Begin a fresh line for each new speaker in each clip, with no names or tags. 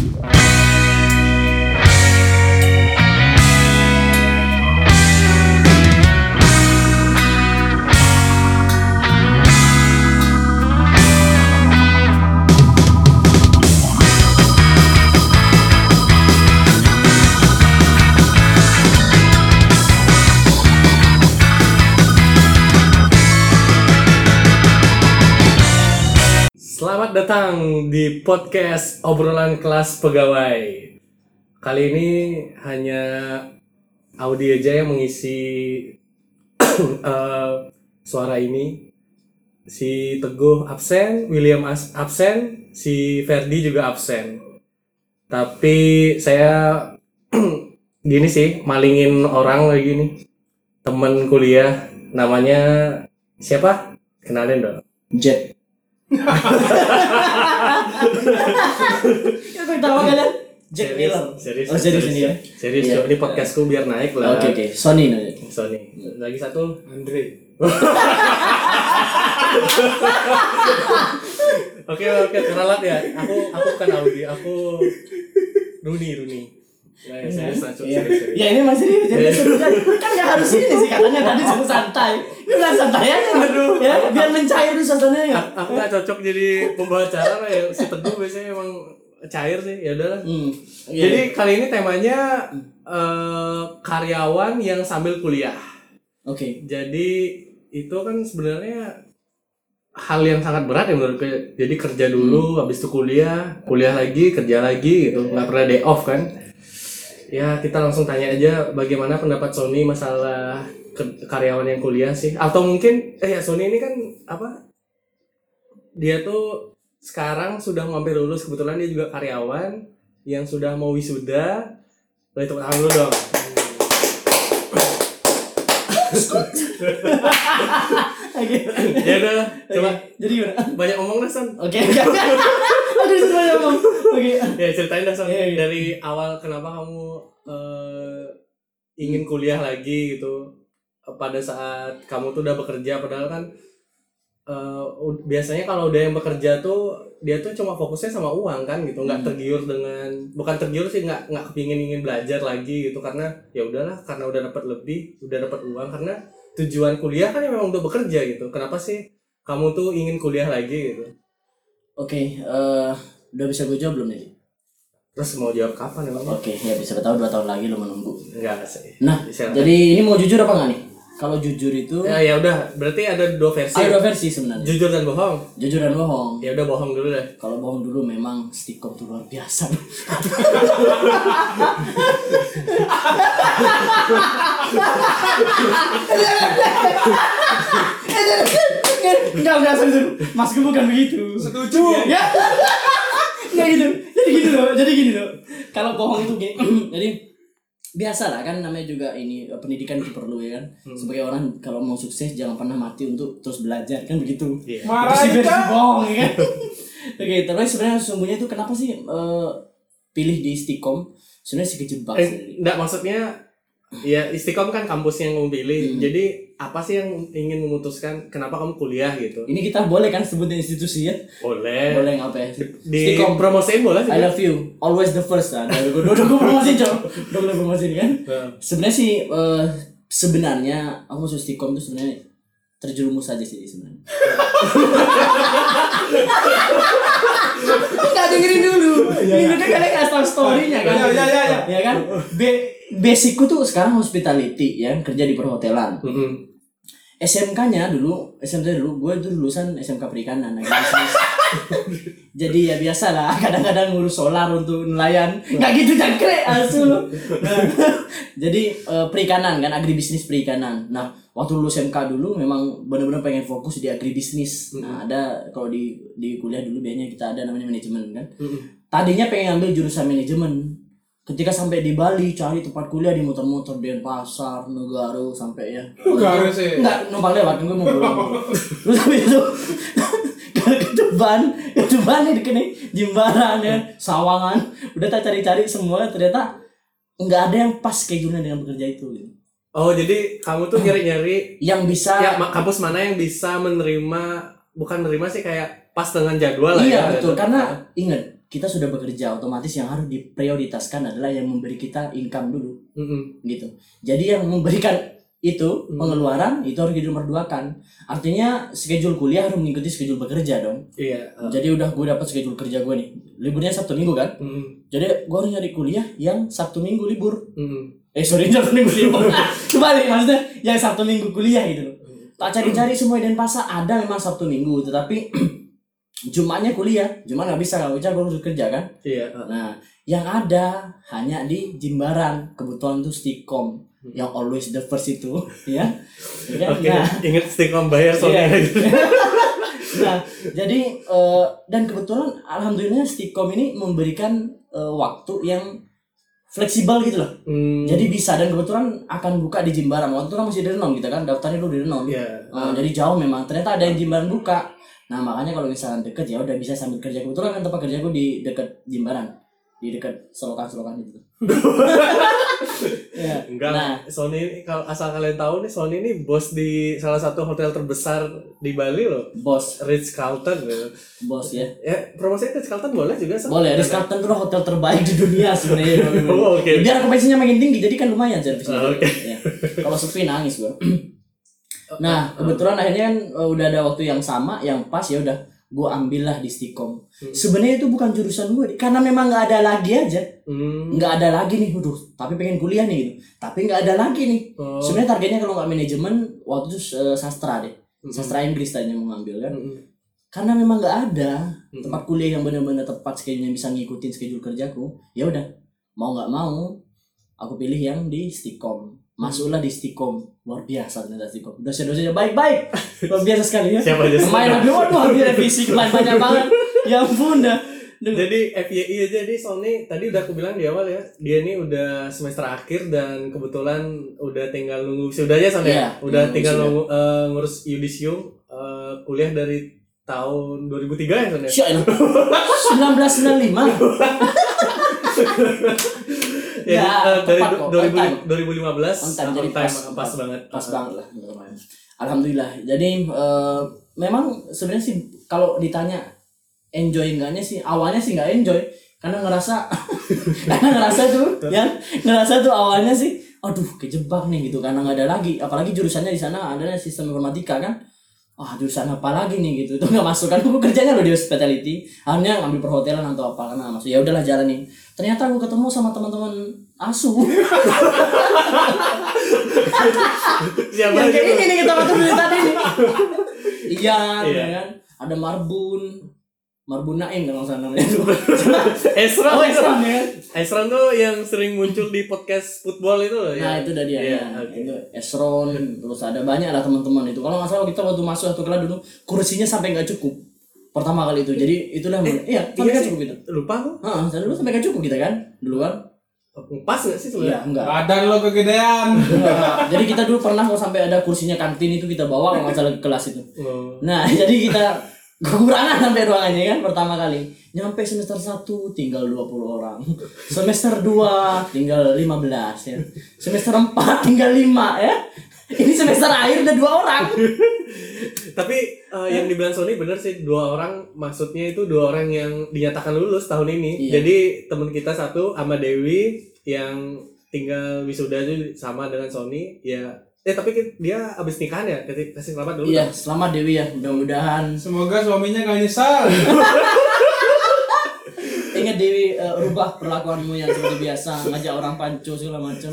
Selamat datang di podcast obrolan kelas pegawai. Kali ini hanya Audi aja yang mengisi eh, suara ini. Si Teguh absen, William absen, si Ferdi juga absen. Tapi saya gini sih, malingin orang lagi nih. Temen kuliah namanya siapa? Kenalin dong.
Jet. Yang pertama kalian Jack.
Serius,
Oh, serius ini ya?
Serius. Cok. ini podcastku biar naik lah.
Oke oke, Sony nih.
Sony. Lagi satu Andre. Oke oke kenalan ya. Aku aku bukan Audi, aku Runi Runi. Nah, ya, serius lah, Cok.
Iya.
serius, serius.
Ya ini masih ini jadi seru kan. Kan nggak harus ini sih katanya tadi suruh santai. Ini udah santai aja.
Aduh.
Ya biar mencair suasananya.
A- Aku gak cocok jadi pembawa acara ya. Si Teguh biasanya emang cair sih. Ya udahlah.
Hmm.
Jadi kali ini temanya eh, karyawan yang sambil kuliah.
Oke.
Jadi itu kan sebenarnya hal yang sangat berat ya menurutku. Jadi kerja dulu, habis itu kuliah, kuliah lagi, kerja lagi gitu, nggak pernah day off kan? Ya kita langsung tanya aja bagaimana pendapat Sony masalah karyawan yang kuliah sih? Atau mungkin eh ya Sony ini kan apa? Dia tuh sekarang sudah hampir lulus kebetulan dia juga karyawan yang sudah mau wisuda. Boleh tepuk tangan dulu dong.
Oke.
ya udah, coba
Jadi gimana?
banyak ngomong dah Son.
Oke. Aduh sudah ngomong. Oke.
ya ceritain dah Son
Iya, iya.
dari awal kenapa kamu eh, ingin kuliah lagi gitu pada saat kamu tuh udah bekerja padahal kan eh, u- biasanya kalau udah yang bekerja tuh dia tuh cuma fokusnya sama uang kan gitu nggak
Hmm.
tergiur dengan bukan tergiur sih nggak nggak kepingin ingin belajar lagi gitu karena ya udahlah karena udah dapat lebih udah dapat uang karena tujuan kuliah kan memang untuk bekerja gitu kenapa sih kamu tuh ingin kuliah lagi gitu
Oke. eh, udah bisa gue jawab belum nih?
terus mau jawab kapan emang
Oke, ya bisa tahu dua tahun lagi lo menunggu.
enggak sih
Nah,
Bisa.
jadi ini mau jujur apa nggak nih? Kalau jujur itu
Ya ya udah, berarti ada dua versi.
ada dua versi sebenarnya.
Jujur dan bohong.
Jujur dan bohong.
Ya udah bohong dulu deh.
Kalau bohong dulu memang stikom tuh luar biasa. Enggak, enggak, sorry. Mas gue bukan begitu.
Setuju.
Ya. Enggak gitu. Jadi gini loh, jadi gini loh. Kalau bohong itu gini, jadi biasa lah kan namanya juga ini eh, pendidikan itu perlu ya kan sebagai orang kalau mau sukses jangan pernah mati untuk terus belajar kan begitu
Iya.
versi versi bohong ya kan oke tapi sebenarnya sesungguhnya itu kenapa sih eh, pilih di Stikom sebenarnya sih kejebak
Eh,
sih.
enggak maksudnya ya Istiqom kan kampus yang kamu pilih.
Hmm.
Jadi apa sih yang ingin memutuskan kenapa kamu kuliah gitu?
ini kita boleh kan sebutin institusi ya
Boleh.
boleh nggak apa ya
Di
Stikom
promosiin boleh sih.
I love you always the first ah udah gue udah gue promosiin cok udah gue promosiin kan sebenarnya sih eh, sebenarnya aku masuk Stikom itu sebenarnya terjerumus aja sih sebenarnya Enggak dengerin dulu. Ini kan kalian kasih tahu story-nya kan.
Iya, iya, iya, iya.
Ya kan? Be- basicku tuh sekarang hospitality ya, kerja di perhotelan.
mm-mm.
SMK-nya dulu, SMK dulu, gue itu lulusan SMK Perikanan. Jadi ya biasa lah, kadang-kadang ngurus solar untuk nelayan. Nggak gitu jangkrik asu. Nah, jadi eh, perikanan kan, agribisnis perikanan. Nah, waktu lulus SMK dulu memang benar-benar pengen fokus di agribisnis. Nah, ada kalau di di kuliah dulu biasanya kita ada namanya manajemen kan.
Mm-mm.
Tadinya pengen ambil jurusan manajemen. Ketika sampai di Bali cari tempat kuliah di muter-muter Denpasar, Negara sampai ya.
Negara sih.
Enggak, numpang lewat kan gue mau pulang. Terus habis itu ke Tuban, ke Tuban nih kene Jimbaran ya, Sawangan. Udah tak cari-cari semua ternyata nggak ada yang pas schedule-nya dengan bekerja itu. gitu.
Oh, jadi kamu tuh nyari-nyari
Yang bisa
ya kampus mana yang bisa menerima bukan menerima sih kayak pas dengan jadwal lah
Iya
ya.
betul karena inget kita sudah bekerja otomatis yang harus diprioritaskan adalah yang memberi kita income dulu.
Mm-mm.
gitu. Jadi yang memberikan itu
Hmm.
pengeluaran itu harus di nomor dua kan artinya schedule kuliah harus mengikuti schedule bekerja dong.
Iya uh,
jadi udah gue dapat schedule kerja gue nih. Liburnya sabtu minggu kan?
Mm,
jadi gue harus nyari kuliah yang sabtu minggu libur.
Mm,
eh sorry sabtu minggu libur. Kembali maksudnya yang sabtu minggu kuliah gitu loh. Tak cari-cari semua dan pasar ada memang sabtu minggu. Tetapi Jumatnya kuliah, Jumat nggak bisa kalau kerja gue harus kerja kan.
iya uh,
Nah, yang ada hanya di Jimbaran, kebetulan tuh Stikom yang always the first itu, ya. Ya
oke
Nah,
inget stikom bayar soalnya
Iya. nah, jadi eh, dan kebetulan alhamdulillah Stikom ini memberikan eh, waktu yang fleksibel gitu loh.
Hmm,
Jadi bisa dan kebetulan akan buka di Jimbaran. Waktu itu kan masih di Renon kita kan daftarnya dulu di Renon.
iya
Oh, jadi jauh memang. Ternyata ada yang Jimbaran buka. Nah makanya kalau misalnya deket ya udah bisa sambil kerja. Kebetulan kan tempat kerja gue di deket Jimbaran, di deket selokan-selokan itu. ya.
enggak
Nah.
Sony kalau asal kalian tahu nih Sony ini bos di salah satu hotel terbesar di Bali loh
Bos,
Ritz Carlton gitu.
bos ya.
ya promosinya Ritz Carlton boleh juga Son?
Boleh, Ritz Carlton itu hotel terbaik di dunia sebenarnya.
Oh, oke.
Biar okupansinya makin tinggi, jadi kan lumayan servisnya.
Oh, oke.
Ya. Kalau sepi nangis gua. Nah, kebetulan akhirnya kan udah ada waktu yang sama, yang pas ya udah gua ambil lah di Stikom.
Hmm.
Sebenarnya itu bukan jurusan gue, karena memang nggak ada lagi aja.
Hmm.
nggak ada lagi nih, waduh, tapi pengen kuliah nih gitu. Tapi nggak ada lagi nih.
Oh.
Sebenarnya targetnya kalau nggak manajemen waktu itu eh, sastra deh,
Hmm.
sastra Inggris tadinya mau ngambil kan.
Mm-mm.
Karena memang nggak ada
Hmm.
tempat kuliah yang benar-benar tepat schedule yang bisa ngikutin schedule kerjaku. Ya udah, mau nggak mau, aku pilih yang di Stikom. Masuklah di Stikom, luar biasa ternyata Stikom. Dosen-dosennya baik-baik, luar biasa sekali ya.
Siapa aja
Main habis waduh habis revisi kemarin banyak banget. Ya ampun dah. Duh.
Jadi FYI aja nih Sony tadi udah aku bilang di awal ya dia ini udah semester akhir dan kebetulan udah tinggal nunggu wisudanya Sony
Iya,
ya udah
nunggu
tinggal nunggu, eh, ngurus yudisium eh, kuliah dari tahun 2003 ya Sony ya?
Syailah. 1995. Ya,
eh, dari
tepat kok,
2000
on time.
2015
On time, jadi
on time,
pas-
pas, banget.
Pas banget lah alhamdulillah. Jadi eh, memang sebenarnya sih kalau ditanya enjoy enggaknya sih awalnya sih nggak enjoy. Karena ngerasa karena ngerasa tuh ya ngerasa tuh awalnya sih aduh kejebak nih gitu. Karena nggak ada lagi. Apalagi jurusannya di sana ada sistem informatika kan. Wah jurusan apa lagi nih? gitu. Itu nggak masuk. Kan aku kerjanya loh di hospitality. Hanya ngambil perhotelan atau apa. Karena masuk ya udahlah jalanin ternyata aku ketemu sama teman-teman asu.
Siapa
yang kayak ini nih kita waktu beli tadi nih. Iya
Iya.
ya kan? Ada Marbun. Marbun Naim kalau nggak salah namanya.
Esra
oh Esron ya.
Esra tuh yang sering muncul di podcast football itu loh
nah
ya
itu udah dia
Iya,
ya.
oke.
itu Esron terus ada banyak lah teman-teman itu. Kalau nggak salah kita waktu masuk satu kelas dulu kursinya sampai nggak cukup pertama kali itu jadi itulah iya sampai
iya sih.
cukup gitu
lupa aku
Heeh, saya dulu sampai nggak cukup kita kan dulu kan
pas nggak sih
iya
sebenarnya
enggak
Badan lo kegedean.
Jadi kita dulu pernah kalau sampai ada kursinya kantin itu kita bawa kalau nggak salah ke kelas itu
Oh.
Nah, jadi kita kekurangan sampai ruangannya kan pertama kali. Nyampe semester 1 tinggal 20 orang. Semester 2 tinggal 15 ya. Semester 4 tinggal 5 ya. Ini semester akhir udah dua orang.
Tapi eh, yang dibilang Sony bener sih dua orang maksudnya itu dua orang yang dinyatakan lulus tahun ini.
Iya.
Jadi teman kita satu sama Dewi yang tinggal wisuda itu sama dengan Sony ya. Eh tapi dia abis nikahan ya kasih kasih selamat dulu.
Iya, selamat Dewi ya. Mudah-mudahan
Semoga suaminya gak nyesal.
ingat Dewi eh, rubah perlakuanmu yang seperti biasa ngajak orang panco segala macam.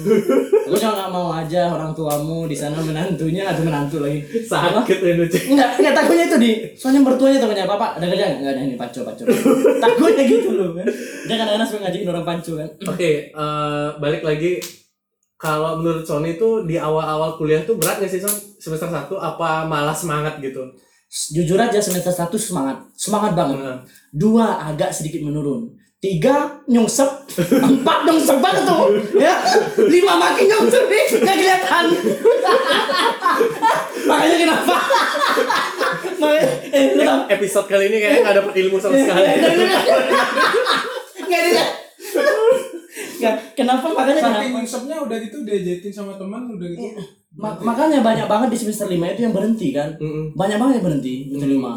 Aku cuma nggak mau aja orang tuamu di sana menantunya atau menantu lagi.
Sakit ya lucu.
Enggak, enggak takutnya itu di soalnya mertuanya takutnya bapak ada kerja enggak? Enggak ada ini paco. takutnya gitu loh kan. Dia kadang-kadang suka ngajakin orang panco kan.
Oke, eh, balik lagi kalau menurut Sony itu di awal-awal kuliah tuh berat nggak sih Son? Semester 1 apa malah semangat gitu?
Jujur aja semester 1 semangat, semangat banget. Dua agak sedikit menurun. Tiga nyungsep, empat nyungsep banget tuh, ya. Lima makin nyungsep nih, nggak kelihatan. Makanya kenapa? Makanya, eh, lu tau?
episode kali ini kayaknya nggak dapet ilmu sama sekali.
Nggak ada. Nggak, kenapa makanya
Saking
kenapa?
nyungsepnya udah gitu diajakin sama teman udah gitu.
Ma- makanya banyak banget di semester 5 itu yang berhenti kan
Mm-mm.
banyak banget yang berhenti semester 5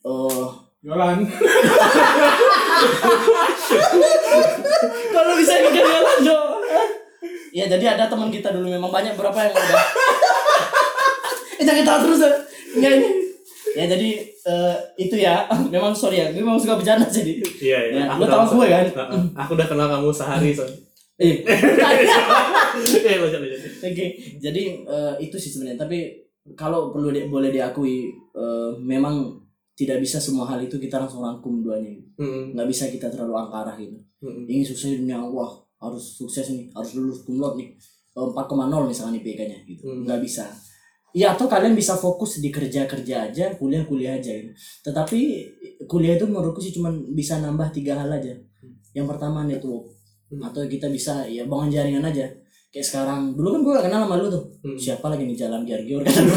Eh,
Jualan.
Kalau bisa bikin jalan Jo. Ya jadi ada teman kita dulu memang banyak berapa yang udah. Eh, Jangan ketawa terus ya. Enggak ini. Ya jadi eh, itu ya. Memang sorry ya. Gue memang suka bercanda jadi.
Iya, iya.
Ya, lu tahu gue kan?
Aku udah kenal kamu sehari, Son.
Eh.
Eh, lanjut, lanjut.
Oke. Jadi eh, itu sih sebenarnya. Tapi kalau perlu di- boleh diakui eh, memang tidak bisa semua hal itu kita langsung rangkum duanya.
Mm-mm.
Nggak bisa kita terlalu angkara gitu.
Mm-mm.
Ingin sukses di dunia wah harus sukses nih harus lulus laude nih Eh, 4,0 misalkan IPK-nya gitu
Hmm.
nggak bisa ya atau kalian bisa fokus di kerja kerja aja kuliah kuliah aja gitu tetapi kuliah itu menurutku sih cuman bisa nambah tiga hal aja yang pertama network
Hmm.
atau kita bisa ya bangun jaringan aja kayak sekarang dulu kan gue gak kenal sama lu tuh.
Hmm.
siapa lagi nih jalan giar gior kata gue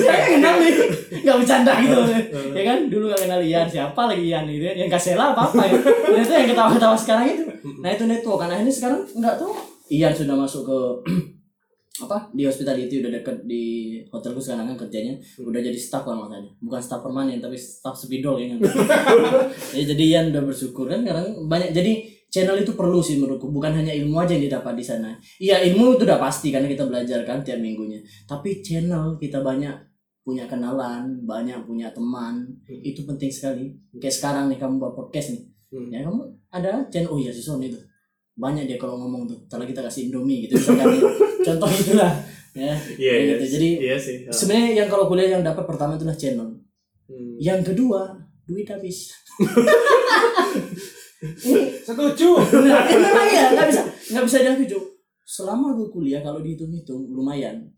ya kenal nih. Nggak bercanda gitu. Ya kan? Dulu gak kenal Ian. Siapa lagi Ian gitu ya? Yang kasela apa apa ya? Dan itu yang ketawa ketawa sekarang itu. Nah itu network. Karena ini sekarang nggak tahu. Ian sudah masuk ke apa di hospitality udah deket di hotelku sekarang kan kerjanya. Udah jadi staff kalau makanya bukan staff permanen tapi staff spidol ya. Kan ya jadi Ian udah bersyukur kan sekarang banyak jadi channel itu perlu sih menurutku bukan hanya ilmu aja yang didapat di sana iya ilmu itu udah pasti karena kita belajar kan tiap minggunya tapi channel kita banyak punya kenalan banyak punya teman
Hmm.
itu penting sekali kayak sekarang nih kamu buat podcast nih
Hmm.
ya kamu ada channel oh iya si Sony itu banyak dia kalau ngomong tuh kalau kita kasih Indomie gitu misalkan contoh itulah ya
Iya,
kayak
iya.
gitu. jadi
iya sih. Heeh.
sebenarnya yang kalau kuliah yang dapat pertama itulah channel
Hmm.
yang kedua duit habis
Setuju.
Nah, emang iya nggak bisa nggak bisa Jo. selama gue kuliah kalau dihitung-hitung lumayan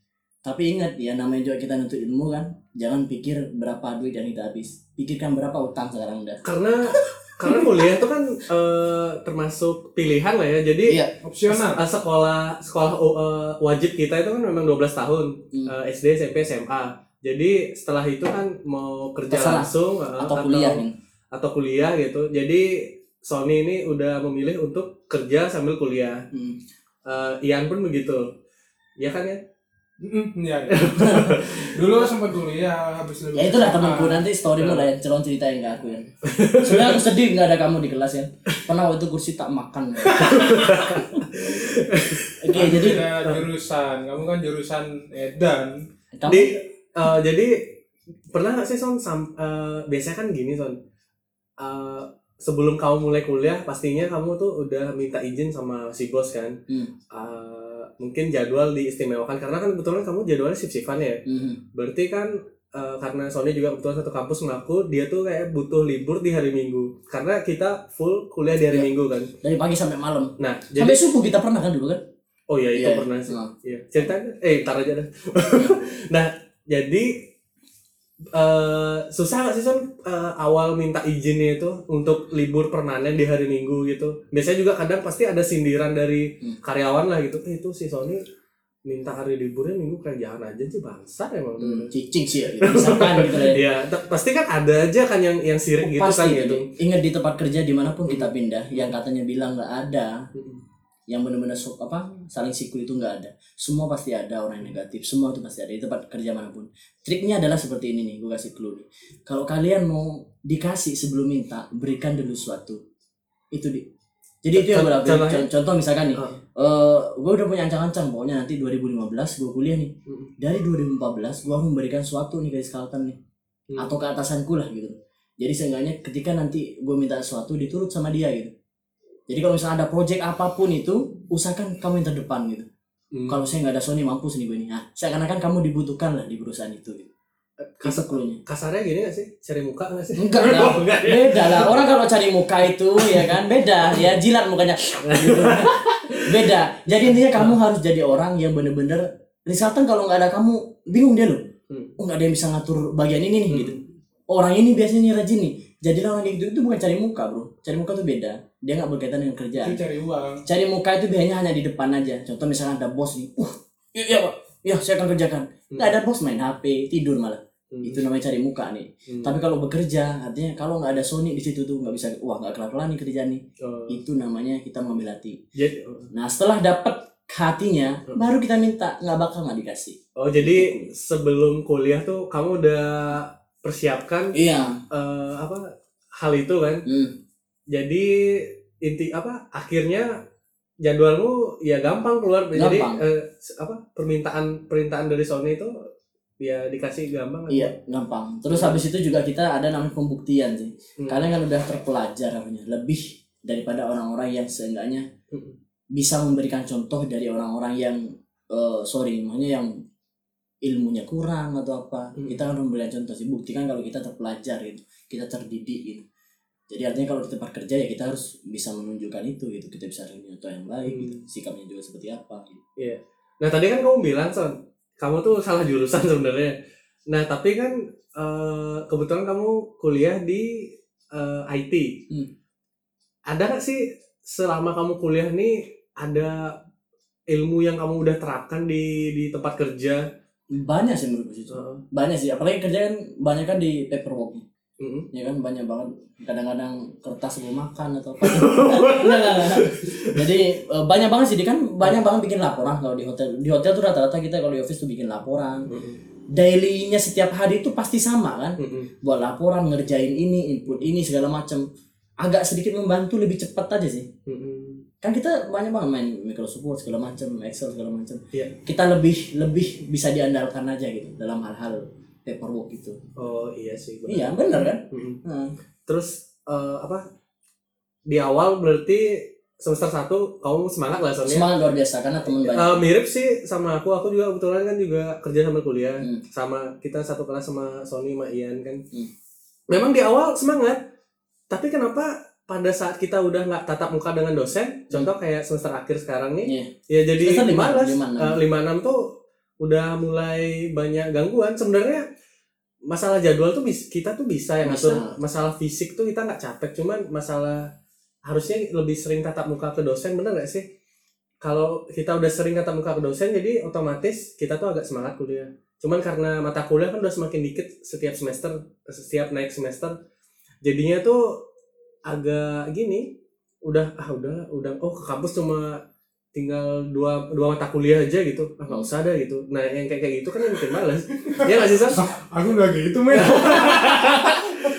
tapi ingat ya namanya juga kita nuntut ilmu kan jangan pikir berapa duit yang kita habis pikirkan berapa utang sekarang dah
Karena karena kuliah itu kan eh, termasuk pilihan lah ya. Jadi
iya
Opsional.
eh, sekolah sekolah eh, wajib kita itu kan memang 12 tahun.
Hmm.
Eh, SD, SMP, SMA. Jadi setelah itu kan mau kerja
Terserah.
langsung eh,
atau kuliah
atau kuliah gitu. Jadi Sony ini udah memilih untuk kerja sambil kuliah.
Hmm.
Eh, Ian pun begitu. Ya kan ya?
Mm, Iya. iya. Dulu sempat kuliah habis lulus.
ya itulah
SMA.
temanku nanti storymu lah ya celon ceritain ke aku ya sebenarnya aku sedih nggak ada kamu di kelas ya pernah waktu kursi tak makan oke
Kan
jadi
jurusan. Kamu kan jurusan Edan.
kamu
Di, eh, jadi pernah nggak sih Son sam- eh, biasanya kan gini Son Eh, sebelum kamu mulai kuliah pastinya kamu tuh udah minta izin sama si bos kan
Hmm.
Eh, mungkin jadwal diistimewakan karena kan kebetulan kamu jadwalnya shift-shiftan ya
Mhm.
berarti kan eh, karena Sony juga kebetulan satu kampus mengaku dia tuh kayak butuh libur di hari Minggu karena kita full kuliah di hari
Iya.
Minggu kan
dari pagi sampai malam
nah
sampai
jadi
subuh kita pernah kan dulu kan
oh iya itu
Iya,
pernah sih
Nah.
Iya, ceritanya eh tar aja dah. nah, jadi eh susah gak sih Son eh, awal minta izinnya itu untuk libur permanen di hari Minggu gitu. Biasanya juga kadang pasti ada sindiran dari
Hmm.
karyawan lah gitu. Eh, itu si Sony minta hari liburnya Minggu kerjaan aja sih bangsat emang tuh.
Hmm, cicing sih ya gitu. misalkan gitu ya
t- pasti kan ada aja kan yang yang sirik gitu
pasti
kan
gitu.
gitu.
ingat di tempat kerja di mana pun kita pindah yang katanya bilang nggak ada
Mm-mm.
Yang benar-benar sok apa saling sikul itu nggak ada. Semua pasti ada orang yang negatif semua itu pasti ada di tempat kerja mana pun. Triknya adalah seperti ini nih gue kasih clue nih. Kalau kalian mau dikasih sebelum minta berikan dulu suatu. Itu di jadi itu yang gue lakuin. Contoh misalkan nih
Ah.
eh gue udah punya ancang-ancang pokoknya nanti 2015 gue kuliah nih. Dari 2014 gue memberikan suatu nih guys Carlton nih.
Hmm.
atau ke atasanku lah gitu. Jadi seenggaknya ketika nanti gue minta sesuatu diturut sama dia gitu jadi kalau misalnya ada project apa pun itu usahakan kamu yang terdepan gitu.
Hmm.
kalau saya nggak ada Sony mampus nih gue nih. Nah seakan-akan kamu dibutuhkan lah di perusahaan itu gitu. Itu clue-nya
Kasarnya gini gak sih? Cari muka gak sih?
enggak lah.
Oh, enggak.
Beda lah. Orang kalau cari muka itu ya kan? Beda. Ya jilat mukanya. Gitu. beda. Jadi intinya kamu harus jadi orang yang bener-bener Rizalton kalau nggak ada kamu bingung dia loh.
Hmm.
oh nggak ada yang bisa ngatur bagian ini nih
Hmm.
gitu. Orang ini biasanya nih rajin nih. Jadilah orang kayak gitu itu bukan cari muka bro. Cari muka tuh beda dia nggak berkaitan dengan kerjaan
Itu cari uang.
cari muka itu biasanya hanya di depan aja. Contoh misalnya ada bos nih uh iya iya pak. Ya saya akan kerjakan. Nggak ada bos main hp tidur malah.
Hmm.
itu namanya cari muka nih.
Hmm.
tapi kalau bekerja artinya kalau nggak ada Sony di situ tuh nggak bisa wah nggak kelar kelar nih kerjaan nih.
Oh.
itu namanya kita mengambil hati.
Jadi,
nah setelah dapat hatinya
Hmm.
baru kita minta nggak bakal nggak dikasih.
Oh jadi sebelum kuliah tuh kamu udah persiapkan
iya.
eh, apa hal itu kan?
Hmm.
Jadi inti apa akhirnya jadwalmu ya gampang keluar. Jadi
Gampang.
eh, s- apa permintaan permintaan dari Sony itu ya dikasih gampang
iya gampang. Terus habis itu juga kita ada namanya pembuktian sih.
Hmm.
kalian kan udah terpelajar namanya. Lebih daripada orang-orang yang seenggaknya
Hmm.
bisa memberikan contoh dari orang-orang yang eh, sorry maksudnya yang ilmunya kurang atau apa.
Hmm.
kita kan memberikan contoh sih. Buktikan kalau kita terpelajar gitu. Kita terdidik gitu jadi artinya kalau di tempat kerja ya kita harus bisa menunjukkan itu gitu kita bisa contoh yang baik
Hmm.
gitu. sikapnya juga seperti apa gitu.
Nah tadi kan kamu bilang Son, kamu tuh salah jurusan sebenarnya. Nah tapi kan eh, kebetulan kamu kuliah di eh, IT.
Hmm.
Ada nggak sih selama kamu kuliah nih ada ilmu yang kamu udah terapkan di di tempat kerja?
banyak sih menurut gue sih
Heeh.
banyak sih apalagi kerja kan banyak kan di paperwork Ya kan banyak banget. Kadang-kadang kertas sebelum makan atau apa. Enggak, enggak, enggak. jadi eh, banyak banget sih. Dia kan banyak banget bikin laporan kalau di hotel. Di hotel tuh rata-rata kita kalau di office tuh bikin laporan.
Mm-mm.
dailynya setiap hari itu pasti sama kan? Buat laporan ngerjain ini input ini segala macam agak sedikit membantu lebih cepat aja sih. Kan kita banyak banget main Microsoft Word segala macam Excel segala macam
Iya.
kita lebih lebih bisa diandalkan aja gitu dalam hal-hal paperwork itu
Oh iya sih. benar.
iya bener kan
Mm-mm.
Nah,
Terus eh, apa? Di awal berarti semester 1 kamu semangat lah Son ya?
semangat luar biasa karena teman banyak
Eh, mirip sih sama aku aku juga kebetulan kan juga kerja sambil kuliah
Hmm.
sama kita satu kelas sama Sony sama Ian kan
Hmm.
memang di awal semangat tapi kenapa pada saat kita udah nggak tatap muka dengan dosen contoh kayak semester akhir sekarang nih
Iya.
ya jadi malas
lima, enam.
Eh, lima enam tuh udah mulai banyak gangguan. Sebenarnya masalah jadwal tuh kita tuh bisa yang
Bisa.
ngatur masalah fisik tuh kita nggak capek cuman masalah harusnya lebih sering tatap muka ke dosen bener gak sih? Kalau kita udah sering tatap muka ke dosen jadi otomatis kita tuh agak semangat kuliah. Cuman karena mata kuliah kan udah semakin dikit setiap semester setiap naik semester jadinya tuh agak gini udah ah udah udah oh ke kampus cuma tinggal dua dua mata kuliah aja gitu ah nggak usah ada gitu nah yang kayak kayak gitu kan yang bikin males ya nggak sih Sas?
Aku nggak gitu men.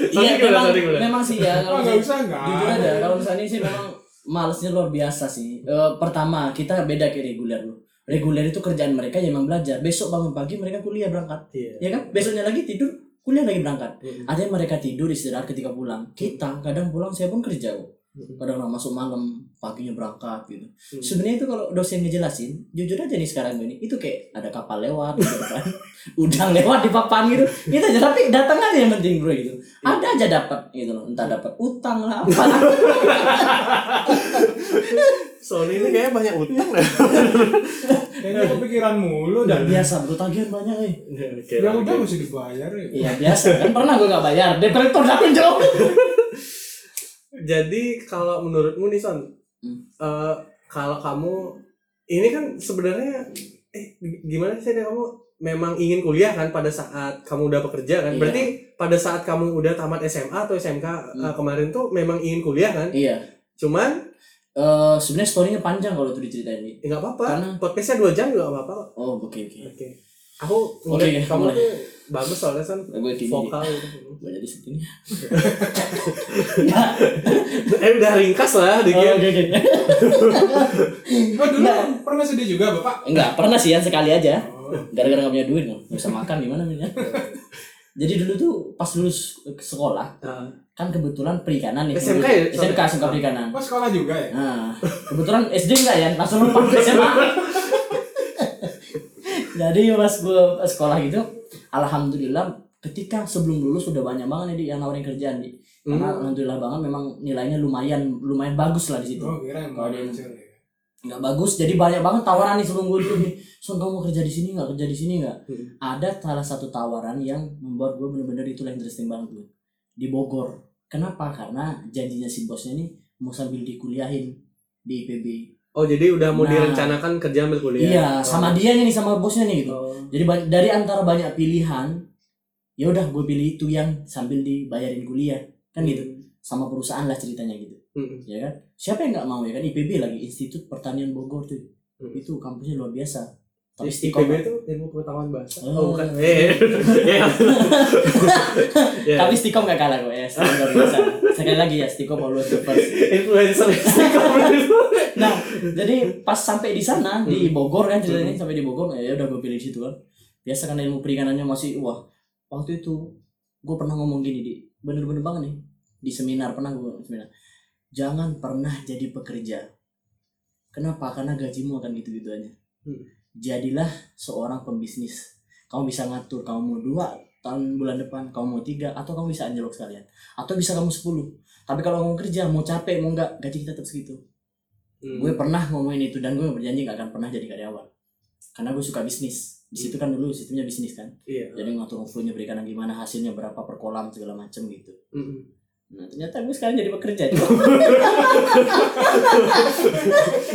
Iya memang memang sih ya kalau
nggak
misalnya-
usah nggak.
jujur aja kalau misalnya sih memang malesnya luar biasa sih. Eh, pertama kita beda kayak reguler loh. Reguler itu kerjaan mereka ya memang belajar. Besok bangun pagi mereka kuliah berangkat,
iya
ya kan? Besoknya lagi tidur kuliah lagi berangkat.
Mm.
Ada yang mereka tidur istirahat ketika pulang. Kita kadang pulang saya pun kerja kok. Kadang masuk malam, paginya berangkat gitu.
Mm.
Sebenarnya itu kalau dosen ngejelasin, jujur aja nih sekarang ini, itu kayak ada kapal lewat gitu kan. Udang lewat di papan gitu. Itu aja tapi datang aja yang penting bro gitu. Ada aja dapat gitu loh. Entah dapat utang lah apa.
Sony ini kayaknya banyak utang dah
Kayaknya kepikiran mulu
Udah
dah.
biasa bro tagihan banyak eh.
Oke,
Ya udah mesti dibayar ya.
Iya biasa kan pernah gue gak bayar. Detektor dapin jauh.
Jadi kalau menurutmu nih Son,
Hmm.
eh, kalau kamu ini kan sebenarnya eh gimana sih kamu memang ingin kuliah kan pada saat kamu udah bekerja kan?
Iya.
Berarti pada saat kamu udah tamat SMA atau SMK
Hmm.
eh, kemarin tuh memang ingin kuliah kan?
Iya.
Cuman
Eh sebenarnya storynya panjang kalau itu diceritain nih.
ya nggak apa-apa.
Karena-
Podcastnya dua jam juga nggak apa-apa.
Oh oke oke.
Oke. Aku
Oke,
ngeliat
oke,
kamu
boleh.
tuh bagus soalnya Son
Gue gini.
vokal gitu.
Gue jadi sedih.
eh udah ringkas lah
Oh,
dikit.
oke oke.
Oh dulu
Nggak.
pernah sedih juga bapak?
Enggak, pernah sih ya sekali aja.
Oh.
Gara-gara gak punya duit, nggak bisa makan gimana nih ya. Jadi dulu tuh pas lulus sekolah,
Ah.
kan kebetulan perikanan nih.
SMK ya?
SMK, SMK perikanan.
Oh sekolah juga ya?
Nah, kebetulan SD enggak ya, langsung lompat ke SMA. Jadi pas gue sekolah gitu, alhamdulillah ketika sebelum lulus sudah banyak banget nih yang nawarin kerjaan di. Karena
Hmm.
alhamdulillah banget memang nilainya lumayan lumayan bagus lah di situ.
Oh kira
Kalau dia- nggak bagus jadi banyak banget tawaran nih sebelum gue dulu nih son kamu mau kerja di sini nggak kerja di sini nggak
Hmm.
ada salah satu tawaran yang membuat gue bener-bener itu yang interesting banget tuh di Bogor kenapa karena janjinya si bosnya nih mau sambil dikuliahin di IPB
Oh jadi udah mau
Nah.
direncanakan kerja ambil kuliah?
iya
Oh.
sama dia nih sama bosnya nih gitu
Oh.
jadi dari antara banyak pilihan ya udah gue pilih itu yang sambil dibayarin kuliah kan gitu sama perusahaan lah ceritanya gitu
Hmm.
ya kan siapa yang nggak mau ya kan IPB lagi Institut Pertanian Bogor tuh
Hmm.
itu kampusnya luar biasa tapi
IPB itu ilmu pengetahuan bahasa.
Oh.
Oh, bukan. Eh. Iya. Iya.
tapi Stikom gak kalah kok ya Stikom sekali lagi ya Stikom always the first
influencer itu.
nah jadi pas sampai di sana di Bogor kan ceritanya sampai di Bogor ya udah gue pilih situ kan biasa kan ilmu perikanannya masih wah waktu itu gue pernah ngomong gini di bener-bener banget nih di seminar pernah gue seminar jangan pernah jadi pekerja kenapa karena gajimu akan gitu-gitu aja
Hmm.
Jadilah seorang pembisnis. Kamu bisa ngatur kamu mau dua tahun bulan depan kamu mau tiga atau kamu bisa anjlok sekalian. Atau bisa kamu 10 tapi kalau kamu kerja mau capek mau enggak gaji kita tetap segitu.
Hmm.
gue pernah ngomongin itu dan gue berjanji gak akan pernah jadi karyawan. Karena gue suka bisnis. Di situ kan dulu sistemnya bisnis kan.
Iya.
jadi ngatur flownya perikanan gimana hasilnya berapa per kolam segala macem gitu.
Mm-mm.
Nah ternyata gue sekarang jadi pekerja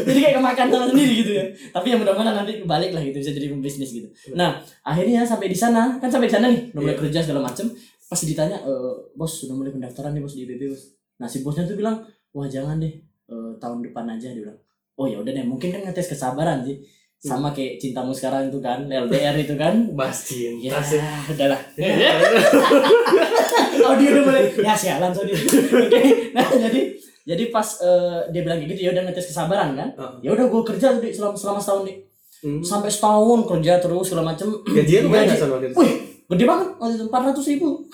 jadi kayak kemakan tangan sendiri gitu ya. Tapi yang mudah-mudahan nanti balik lah gitu bisa jadi pembisnis gitu. Nah akhirnya sampai di sana. Kan sampai di sana nih udah mulai
Iya.
kerja segala macem. Pas ditanya e, bos sudah mulai pendaftaran nih bos di IPB bos. Nah si bosnya tuh bilang wah jangan deh eh, tahun depan aja dia bilang. Oh ya udah deh mungkin kan ngetes kesabaran sih sama kayak cintamu sekarang itu kan LDR itu kan
Bahas
ya
cinta sih.
udahlah oh dia udah mulai ya sialan so dia oke nah jadi jadi pas eh, dia bilang gitu ya udah ngetes kesabaran kan
Heeh.
ya udah gue kerja tuh selama selama setahun nih
Hmm.
sampai setahun kerja terus segala macem
Gajian lumayan
Gaji-
sama?
Wih, gede banget waktu itu empat ratus ribu.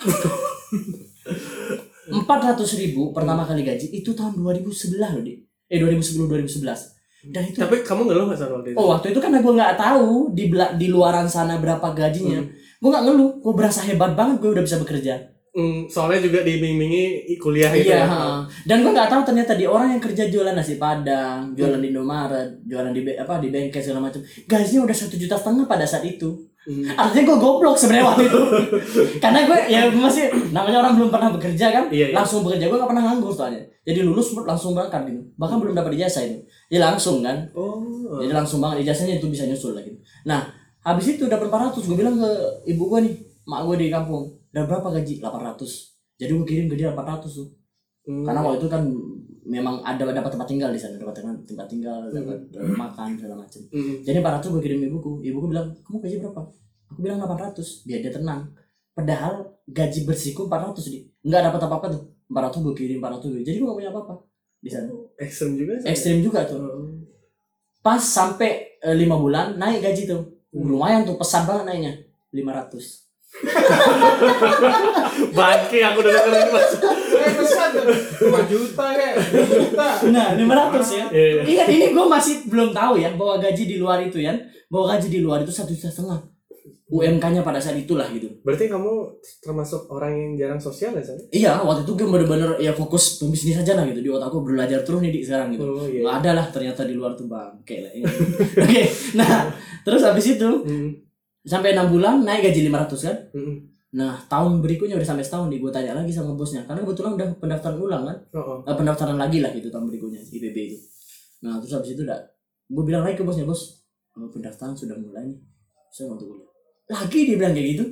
Empat ratus ribu pertama kali gaji itu tahun 2011 loh di. Eh 2010 2011. Dan itu
Tapi kamu ngeluh nggak sama waktu itu?
oh waktu itu karena gue nggak tahu di di luaran sana berapa gajinya.
Hmm.
Gue nggak ngeluh, gue berasa hebat banget gue udah bisa bekerja.
Hmm, soalnya juga diiming-imingi kuliah gitu
iya,
ya.
dan gue nggak tahu ternyata di orang yang kerja jualan nasi padang, jualan di Indomaret, jualan di apa di bengkel segala macam, gajinya udah satu juta setengah pada saat itu.
Hmm.
Artinya gue goblok sebenarnya waktu itu. Karena gue ya masih namanya orang belum pernah bekerja kan,
Iya, iya.
langsung bekerja gue gak pernah nganggur soalnya. Jadi lulus langsung berangkat gitu. Bahkan belum dapat ijazah itu. Ya langsung kan.
Oh.
Jadi langsung banget ijazahnya itu bisa nyusul lagi. Nah, habis itu dapat 400 gue bilang ke ibu gue nih, mak gue di kampung, "Udah berapa gaji?" 800. Jadi gue kirim ke dia 400 tuh.
Hmm.
Karena waktu itu kan memang ada dapat tempat tinggal di sana, dapat tempat tinggal, dapat eh, makan segala macam.
Hmm.
Jadi 400 gue kirim ibuku. Ibuku bilang, kamu gaji berapa? Aku bilang 800. Biar dia tenang. Padahal gaji bersihku 400 di. Nggak dapat apa-apa tuh. 400 gue kirim, 400 gue. Jadi gue gak punya apa-apa di sana.
Ekstrem juga sih.
Ekstrim juga tuh.
Oh.
Pas sampai 5 bulan naik gaji tuh.
Hmm.
Lumayan tuh, pesat banget naiknya. 500.
Bangke aku udah dengerin mas.
Eh pesan. 5 juta ya. 2 juta.
Nah, 500 ya.
Iya.
Ingat ini gue masih belum tahu ya bahwa gaji di luar itu ya. Bahwa gaji di luar itu satu juta setengah. UMK-nya pada saat itulah gitu.
Berarti kamu termasuk orang yang jarang sosial ya San?
Iya, waktu itu gue bener-bener ya fokus pembisnis aja lah gitu di otakku belajar terus nih di sekarang gitu.
Oh iya.
Nggak ada lah ternyata di luar tuh bangke lah. ini. Oke, nah terus habis itu
Hmm.
Sampai enam bulan naik gaji 500 kan.
Hmm.
Nah tahun berikutnya udah sampai setahun nih gue tanya lagi sama bosnya karena kebetulan udah pendaftaran ulang kan.
Oh, oh.
Eh, pendaftaran lagi lah gitu tahun berikutnya IPB itu. Nah terus habis itu udah gue bilang lagi ke bosnya bos eh, pendaftaran sudah mulai nih saya mau kuliah. Lagi dia bilang kayak gitu.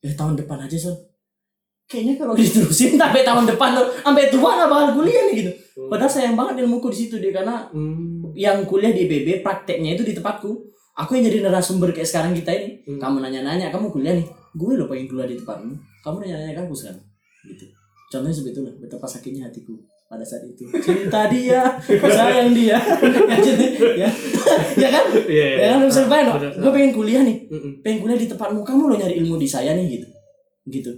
Eh tahun depan aja son. Kayaknya kalau diterusin sampai tahun depan tuh sampai tua gak bakal kuliah nih gitu. Padahal sayang banget ilmuku di situ deh karena
Hmm.
yang kuliah di IPB prakteknya itu di tempatku. Aku yang jadi narasumber kayak sekarang kita ini.
Hmm.
Kamu nanya-nanya, kamu kuliah nih. Gue lo pengen kuliah di tempatmu. Kamu nanya-nanya ke aku sekarang. Gitu. Contohnya seperti itulah betapa sakitnya hatiku pada saat itu. Cinta dia, sayang dia. ya, ya. ya kan?
Iya.
Ya kan bisa bayang
Bener.
Gue pengen kuliah nih. Pengen kuliah di tempatmu. Kamu lo nyari ilmu di saya nih gitu. Gitu.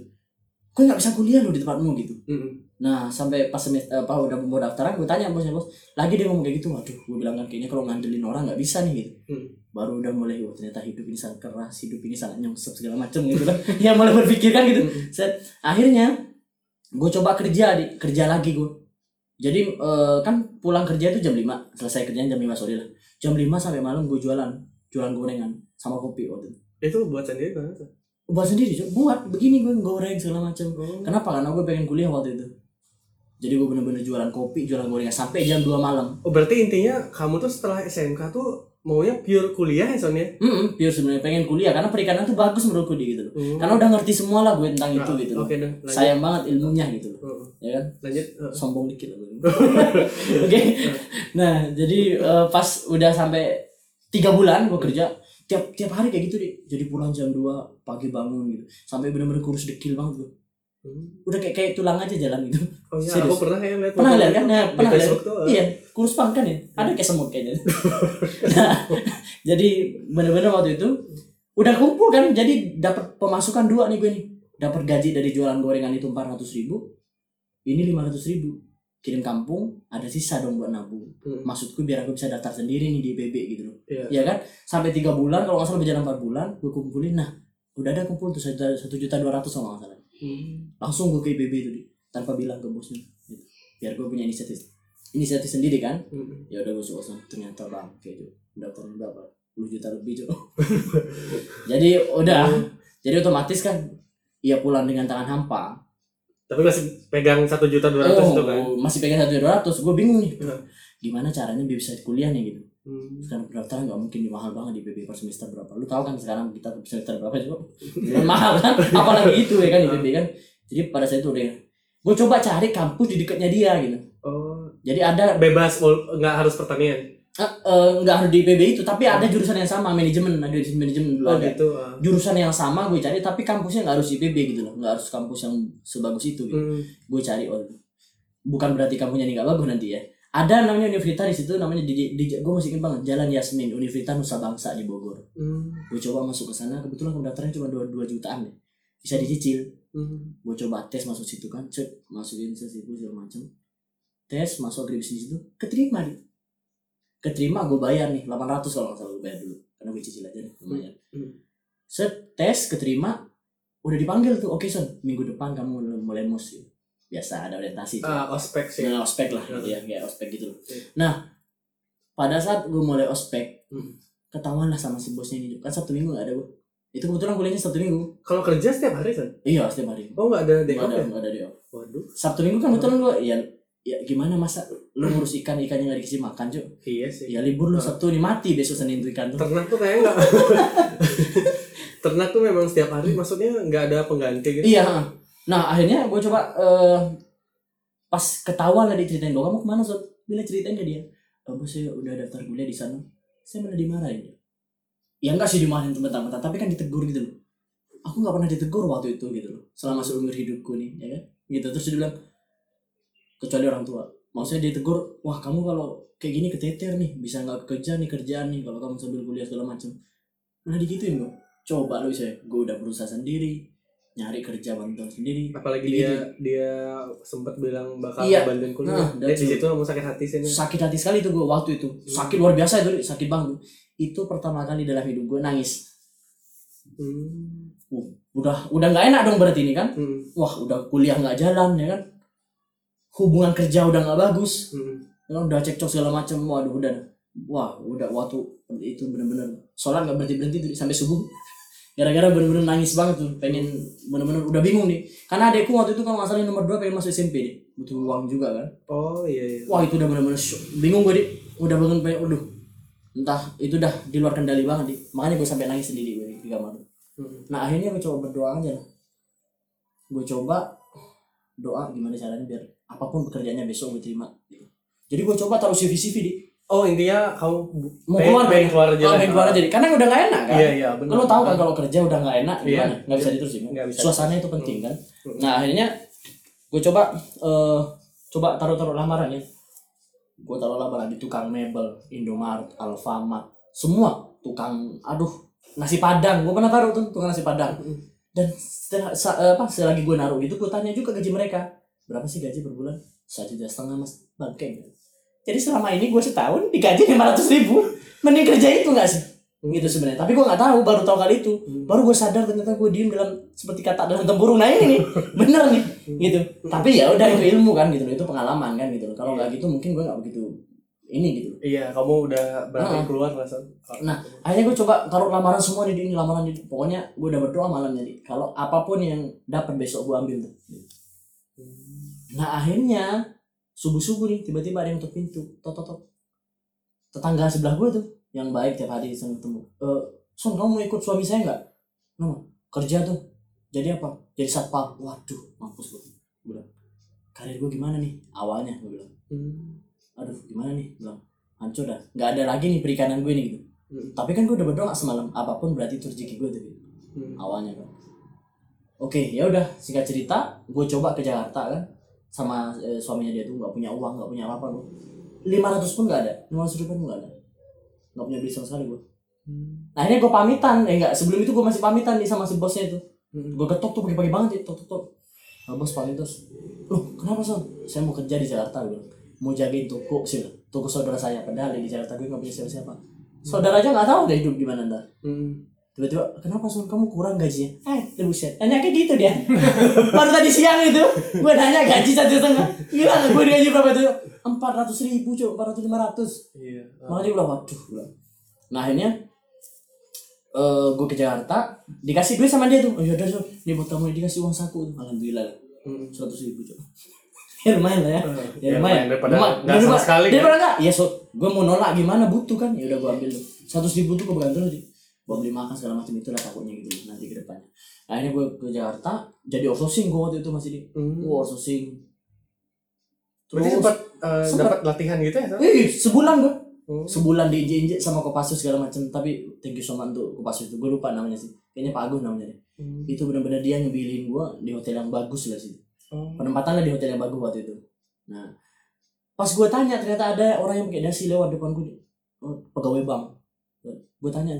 Gue nggak bisa kuliah lo di tempatmu gitu. Nah sampai pas semester apa udah mau daftaran gue tanya bosnya bos lagi dia ngomong kayak gitu waduh gue bilang kan kayaknya kalau ngandelin orang nggak bisa nih gitu
Hmm.
baru udah mulai oh ternyata hidup ini sangat keras hidup ini sangat nyungsep segala macem gitu kan ya mulai berpikir kan gitu
Hmm.
Set, akhirnya gue coba kerja di kerja lagi gue jadi eh, kan pulang kerja itu jam 5 selesai kerjaan jam 5 sore lah jam 5 sampai malam gue jualan jualan gorengan sama kopi waktu itu
Itu buat sendiri kan?
buat sendiri buat begini gue goreng segala macem
Oh.
Kenapa? Karena gue pengen kuliah waktu itu. Jadi gue bener-bener jualan kopi, jualan gorengan sampai jam 2 malam.
Oh berarti intinya kamu tuh setelah SMK tuh maunya pure kuliah ya Son ya?
Hmm, pure sebenarnya pengen kuliah karena perikanan tuh bagus menurutku di gitu loh.
Hmm.
Karena udah ngerti semua lah gue tentang itu
Nah,
gitu loh.
Dah. Lanjut.
Sayang banget ilmunya gitu loh.
Oh, oh.
Ya kan?
Lanjut. Oh.
Sombong dikit gue. Oke. Nah, jadi eh, pas udah sampai tiga bulan gue kerja, tiap tiap hari kayak gitu deh jadi pulang jam 2 pagi bangun gitu sampai benar-benar kurus dekil banget gue udah kayak kayak tulang aja jalan gitu.
Oh iya,
Serius.
aku pernah ya lihat
pernah
foto
lihat
itu.
kan? Nah, pernah lihat. Iya kurus banget kan ya? Ada kayak semut kayaknya. Nah, jadi bener-bener waktu itu udah kumpul kan? Jadi dapat pemasukan dua nih gue nih. Dapat gaji dari jualan gorengan itu 400 ribu ini 500 ribu. Kirim kampung ada sisa dong buat nabung.
Hmm.
maksudku biar aku bisa daftar sendiri nih di IPB gitu loh.
Iya.
ya kan? Sampai tiga bulan kalau nggak salah berjalan empat bulan gue kumpulin. Nah udah ada kumpul tuh satu satu juta dua ratus kalau nggak salah
Hmm.
langsung gue ke IPB itu Di. tanpa bilang ke bosnya gitu. biar gue punya inisiatif inisiatif sendiri kan
Hmm.
ya udah gue sana ternyata bang kayak gitu daftarnya berapa 10 juta lebih cok jadi udah jadi otomatis kan ya pulang dengan tangan hampa
Tapi masih pegang satu juta dua ratus itu kan.
oh, masih pegang satu dua ratus gue bingung nih
Iya.
gimana caranya bisa kuliah nih gitu
Hmm.
sekarang pendaftaran nggak mungkin mahal banget di PB per semester berapa lu tahu kan sekarang kita semester berapa sih kok mahal kan apalagi itu ya kan di PB kan jadi pada saat itu udah gue coba cari kampus di dekatnya dia gitu
Oh,
jadi ada
bebas nggak harus pertanian.
eh, nggak harus di PB itu tapi ada jurusan yang sama manajemen ada jurusan manajemen dulu
Oh
ada
gitu. ah.
jurusan yang sama gue cari tapi kampusnya nggak harus di PB gitu loh nggak harus kampus yang sebagus itu gitu.
Hmm.
gue cari oh bukan berarti kampusnya ini nggak bagus nanti ya ada namanya universitas di situ namanya di, di, gue masih ingat banget Jalan Yasmin Universitas Nusa Bangsa di Bogor.
Hmm.
gue coba masuk ke sana kebetulan pendaftarannya cuma dua dua jutaan deh. Bisa dicicil.
Hmm.
gue coba tes masuk situ kan cek masukin sesibu segala macam tes masuk agribisnis itu keterima di keterima gue bayar nih 800 kalau nggak salah gue bayar dulu. Karena gue cicil aja nih lumayan
Hmm.
set tes keterima udah dipanggil tuh oke son. Minggu depan kamu mulai mus gitu. Biasa ada orientasi tuh.
Ah, ospek sih.
Nah, ospek lah
Hmm.
ya kayak ospek gitu loh. Nah, pada saat gue mulai ospek,
Hmm.
ketahuan lah sama si bosnya ini. Kan Sabtu Minggu gak ada gue. Itu kebetulan kuliahnya Sabtu Minggu.
Kalau kerja setiap hari kan?
Iya, setiap hari.
Oh nggak ada day
Gak
off
ada,
ya?
gak ada dia.
Waduh.
Sabtu Minggu kan kebetulan gue ya ya gimana masa lu ngurus ikan ikannya gak dikasih makan cuy
Iya sih.
ya libur lu Sabtu nih mati besok Senin tuh ikan tuh
Ternak tuh kayak nggak. Ternak tuh memang setiap hari, maksudnya nggak ada pengganti gitu.
iya nah akhirnya gue coba eh, pas ketahuan lah diceritain lo kamu ke mana Sot? bila ceritain ke dia oh, bos saya udah daftar kuliah di sana. Saya malah dimarahin ya enggak sih dimarahin teman-teman tapi kan ditegur gitu loh. Aku nggak pernah ditegur waktu itu gitu loh selama seumur hidupku nih ya kan? Gitu terus dia bilang kecuali orang tua. Maksudnya dia tegur wah kamu kalau kayak gini keteter nih bisa nggak kerja nih kerjaan nih kalau kamu sambil kuliah segala macam nah digituin gue coba lo saya gue udah berusaha sendiri nyari kerja bantuan sendiri
Apalagi
Gitu.
dia dia sempat bilang bakal
Iya.
bantuin kuliah.
Nah,
Dan di situ kamu sakit hati sih.
sakit hati sekali tuh gue waktu itu sakit luar biasa itu sakit banget itu pertama kali dalam hidup gue nangis
Hmm.
udah udah nggak enak dong berarti ini kan
Hmm.
wah udah kuliah nggak jalan ya kan hubungan kerja udah nggak bagus
Hmm.
ya kan? udah cekcok segala macam waduh udah wah udah waktu itu bener-bener sholat nggak berhenti berhenti sampai subuh gara-gara bener-bener nangis banget tuh pengen bener-bener udah bingung nih karena adekku waktu itu salah yang nomor dua pengen masuk SMP deh butuh uang juga kan
Oh iya iya.
wah itu udah bener-bener shock. bingung gue dik udah bangun pengen aduh entah itu udah di luar kendali banget dik makanya gue sampai nangis sendiri gue di kamar
Hmm.
nah akhirnya gue coba berdoa aja lah gue coba doa gimana caranya biar apa pun pekerjaannya besok gue terima gitu. jadi gue coba taruh CV CV di
Oh intinya kamu
mau keluar
pengen keluar aja.
oh, pengen keluar aja karena udah gak enak kan
Iya iya benar.
lo tau kan kalau kerja udah gak enak
Iya.
gimana nggak bisa diterusin kan?
Nggak bisa.
suasana itu penting kan
Hmm.
nah akhirnya gue coba eh coba taruh taruh lamaran ya gue taruh lamaran di tukang mebel Indomaret Alfamart semua tukang aduh nasi padang gue pernah taruh tuh tukang nasi padang
Hmm.
dan setelah sa- eh, apa selagi gue naruh itu gue tanya juga gaji mereka berapa sih gaji per bulan satu juta setengah mas bangke jadi selama ini gue setahun digaji lima ratus ribu. Mending kerja itu nggak sih? Gitu sebenarnya. Tapi gue nggak tahu baru tahu kali itu.
Hmm.
baru gue sadar ternyata gue diem dalam seperti kata dalam tempurung. Nah ini nih. Bener nih. Gitu. Tapi ya udah itu ilmu kan gitu loh, itu pengalaman kan gitu loh. kalau nggak gitu mungkin gue nggak begitu ini gitu.
Iya kamu udah berani
Ah.
keluar Son.
Nah. akhirnya gue coba taruh lamaran semua di ini lamaran di pokoknya gue udah berdoa malamnya nih kalau apa pun yang dapat besok gue ambil tuh. Nah akhirnya subuh subuh nih tiba-tiba ada yang ketuk pintu. Tok tok tok. Tetangga sebelah gue tuh yang baik tiap hari sering ketemu. Eh son kamu mau ikut suami saya nggak? No kerja tuh. Jadi apa? Jadi satpam. Waduh mampus gue gue bilang karir gue gimana nih? Awalnya gue bilang.
Hmm.
aduh gimana nih? Bilang hancur dah. Nggak ada lagi nih perikanan gue nih gitu.
Hmm.
tapi kan gue udah berdoa semalam apa pun berarti itu rezeki gue tuh
Hmm.
awalnya kan oke ya udah singkat cerita gue coba ke Jakarta kan sama eh, suaminya dia tuh nggak punya uang nggak punya apa apa gue lima ratus pun nggak ada. Lima ratus ribu pun nggak ada. Nggak punya duit sama sekali gue
Hmm.
nah akhirnya gue pamitan. Eh enggak sebelum itu gue masih pamitan nih sama si bosnya itu.
Hmm.
gue ketok tuh pagi-pagi banget ya tok tok tok. Nah, bos pamit terus loh kenapa son? Saya mau kerja di Jakarta gue mau jagain toko sih toko saudara saya padahal di Jakarta gue nggak punya siapa-siapa. Saudara aja nggak tahu deh hidup gimana ntar.
Hmm.
Tiba-tiba kenapa son kamu kurang gajinya? Eh buset. Nanya kayak gitu dia. Baru tadi siang itu gue nanya gaji satu setengah. Gila gue gaji berapa itu empat ratus ribu cok empat ratus lima ratus.
Iya.
makanya gue bilang waduh nah akhirnya eh gue ke Jakarta dikasih duit sama dia tuh. Oh yaudah son ini buat kamu dikasih uang saku tuh. Alhamdulillah. Seratus ribu cok ya lumayan lah ya. Ya,
Ya,
lumayan.
daripada
Lumayan.
nggak sama
Daripada-
sekali,
daripada enggak ya so gue mau nolak gimana butuh kan. Ya udah gue ambil tuh. seratus ribu tuh gue pegang gue beli makan segala macam itu lah takutnya gitu nanti ke depannya akhirnya gue ke Jakarta jadi outsourcing gue waktu itu masih di
Hmm.
gue outsourcing
Berarti sempat eh,
sempat.
dapat latihan gitu ya?
Ih, sebulan gue
Hmm.
sebulan diinjek-injek sama Kopassus segala macam tapi thank you so much untuk Kopassus itu gue lupa namanya sih kayaknya Pak Agus namanya deh.
Hmm.
itu benar-benar dia ngebilihin gue di hotel yang bagus lah sih
Oh.
penempatannya di hotel yang bagus waktu itu nah pas gue tanya ternyata ada orang yang pakai dasi lewat depan gue oh, pegawai bank gue tanya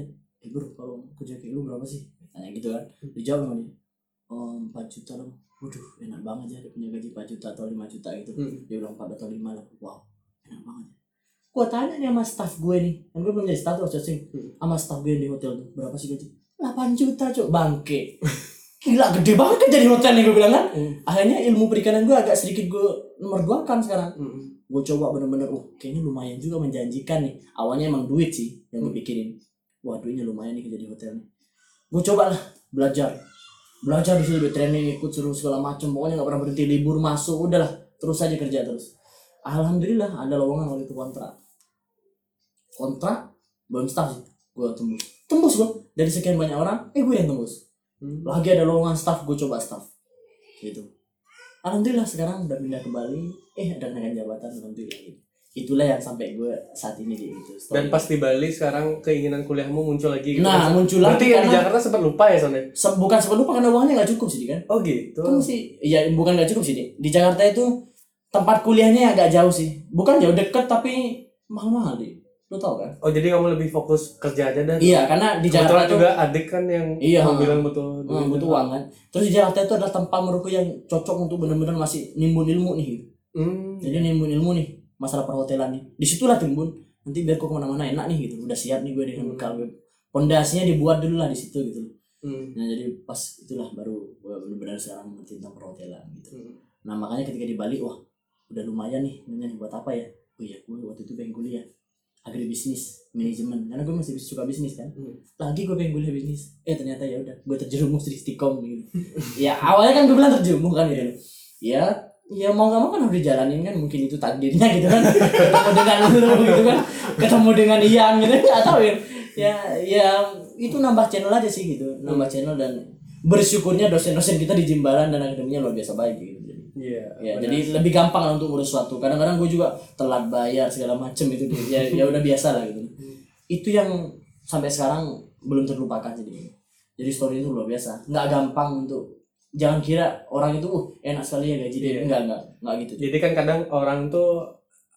eh bro kalau kerja kayak lu berapa sih? Tanya gitu kan. Dijawab sama dia. Oh 4 juta lah waduh enak banget ya dia punya gaji 4 juta atau 5 juta gitu.
Hmm.
dia bilang 4 atau 5 lah. Wow enak banget gue tanya nih sama staff gue nih. Kan gue belum jadi staff tuh outsourcing
Hmm.
sama staff gue di hotel tuh. Berapa sih gaji? 8 juta cok. Bangke. Gila gede banget kan jadi hotel nih gue bilang kan.
Hmm.
akhirnya ilmu perikanan gue agak sedikit gue nomor dua kan sekarang.
Hmm.
gue coba bener-bener oh kayaknya lumayan juga menjanjikan nih. Awalnya emang duit sih yang gue pikirin wah duitnya lumayan nih kerja di hotel nih. Gue coba lah belajar. Belajar di situ training ikut suruh segala macam pokoknya nggak pernah berhenti libur masuk udahlah terus aja kerja terus. Alhamdulillah ada lowongan waktu itu kontrak. Kontrak? Belum staff sih. Gue tembus. Tembus gue dari sekian banyak orang eh gue yang tembus.
Hmm.
lagi ada lowongan staff gue coba staff. Gitu. Alhamdulillah sekarang udah pindah ke Bali. Eh ada kenaikan jabatan alhamdulillah. gitu. Itulah yang sampai gue saat ini di itu
Dan pas di Bali sekarang keinginan kuliahmu muncul lagi gitu.
Nah, muncul lagi
Berarti yang di Jakarta sempat lupa ya Sonnya?
Se- bukan sebelum karena uangnya nggak cukup sih kan
Oh gitu.
itu sih ya bukan nggak cukup sih Dik. di Jakarta itu tempat kuliahnya agak jauh sih bukan jauh deket tapi mahal-mahal deh lo tau kan
Oh jadi kamu lebih fokus kerja aja dan
iya karena di Jakarta tuh
juga adik kan yang
Iya.
bilang butuh
Hmm, butuh uang kan terus di Jakarta itu adalah tempat menurutku yang cocok untuk benar-benar masih nimbun ilmu nih gitu.
Hmm.
jadi nimbun ilmu nih masalah perhotelan nih. Di situlah timbun nanti biar kau ke mana-mana enak nih gitu. Udah siap nih gue dengan
Hmm.
bekal gue pondasinya dibuat dulu lah di situ gitu
Hmm.
nah jadi pas itulah baru gue benar-benar sekarang mengerti tentang perhotelan gitu.
Hmm.
nah makanya ketika di Bali wah udah lumayan nih ini buat apa ya? Oh iya gue waktu itu pengen kuliah agribisnis manajemen. Karena gue masih suka bisnis kan.
Hmm.
lagi gue pengen kuliah bisnis. Eh ternyata ya udah gue terjerumus di stikom gitu. Ya awalnya kan gue bilang terjerumus kan gitu. Ya ya mau gak mau kan harus dijalanin kan mungkin itu takdirnya gitu kan. Ketemu dengan lu gitu kan. Ketemu dengan Ian gitu nggak tahu ya. Ya ya itu nambah channel aja sih gitu. Nambah channel dan bersyukurnya dosen-dosen kita di Jimbaran dan akademinya luar biasa baik gitu. Jadi
Iya.
ya
benar.
jadi lebih gampang lah untuk ngurus sesuatu kadang-kadang gue juga telat bayar segala macem itu ya ya udah biasa lah gitu. Itu yang sampai sekarang belum terlupakan jadi jadi story itu luar biasa. Nggak gampang untuk jangan kira orang itu uh enak sekali ya gaji dia
Iya.
enggak enggak enggak gitu
Jadi kan kadang orang tuh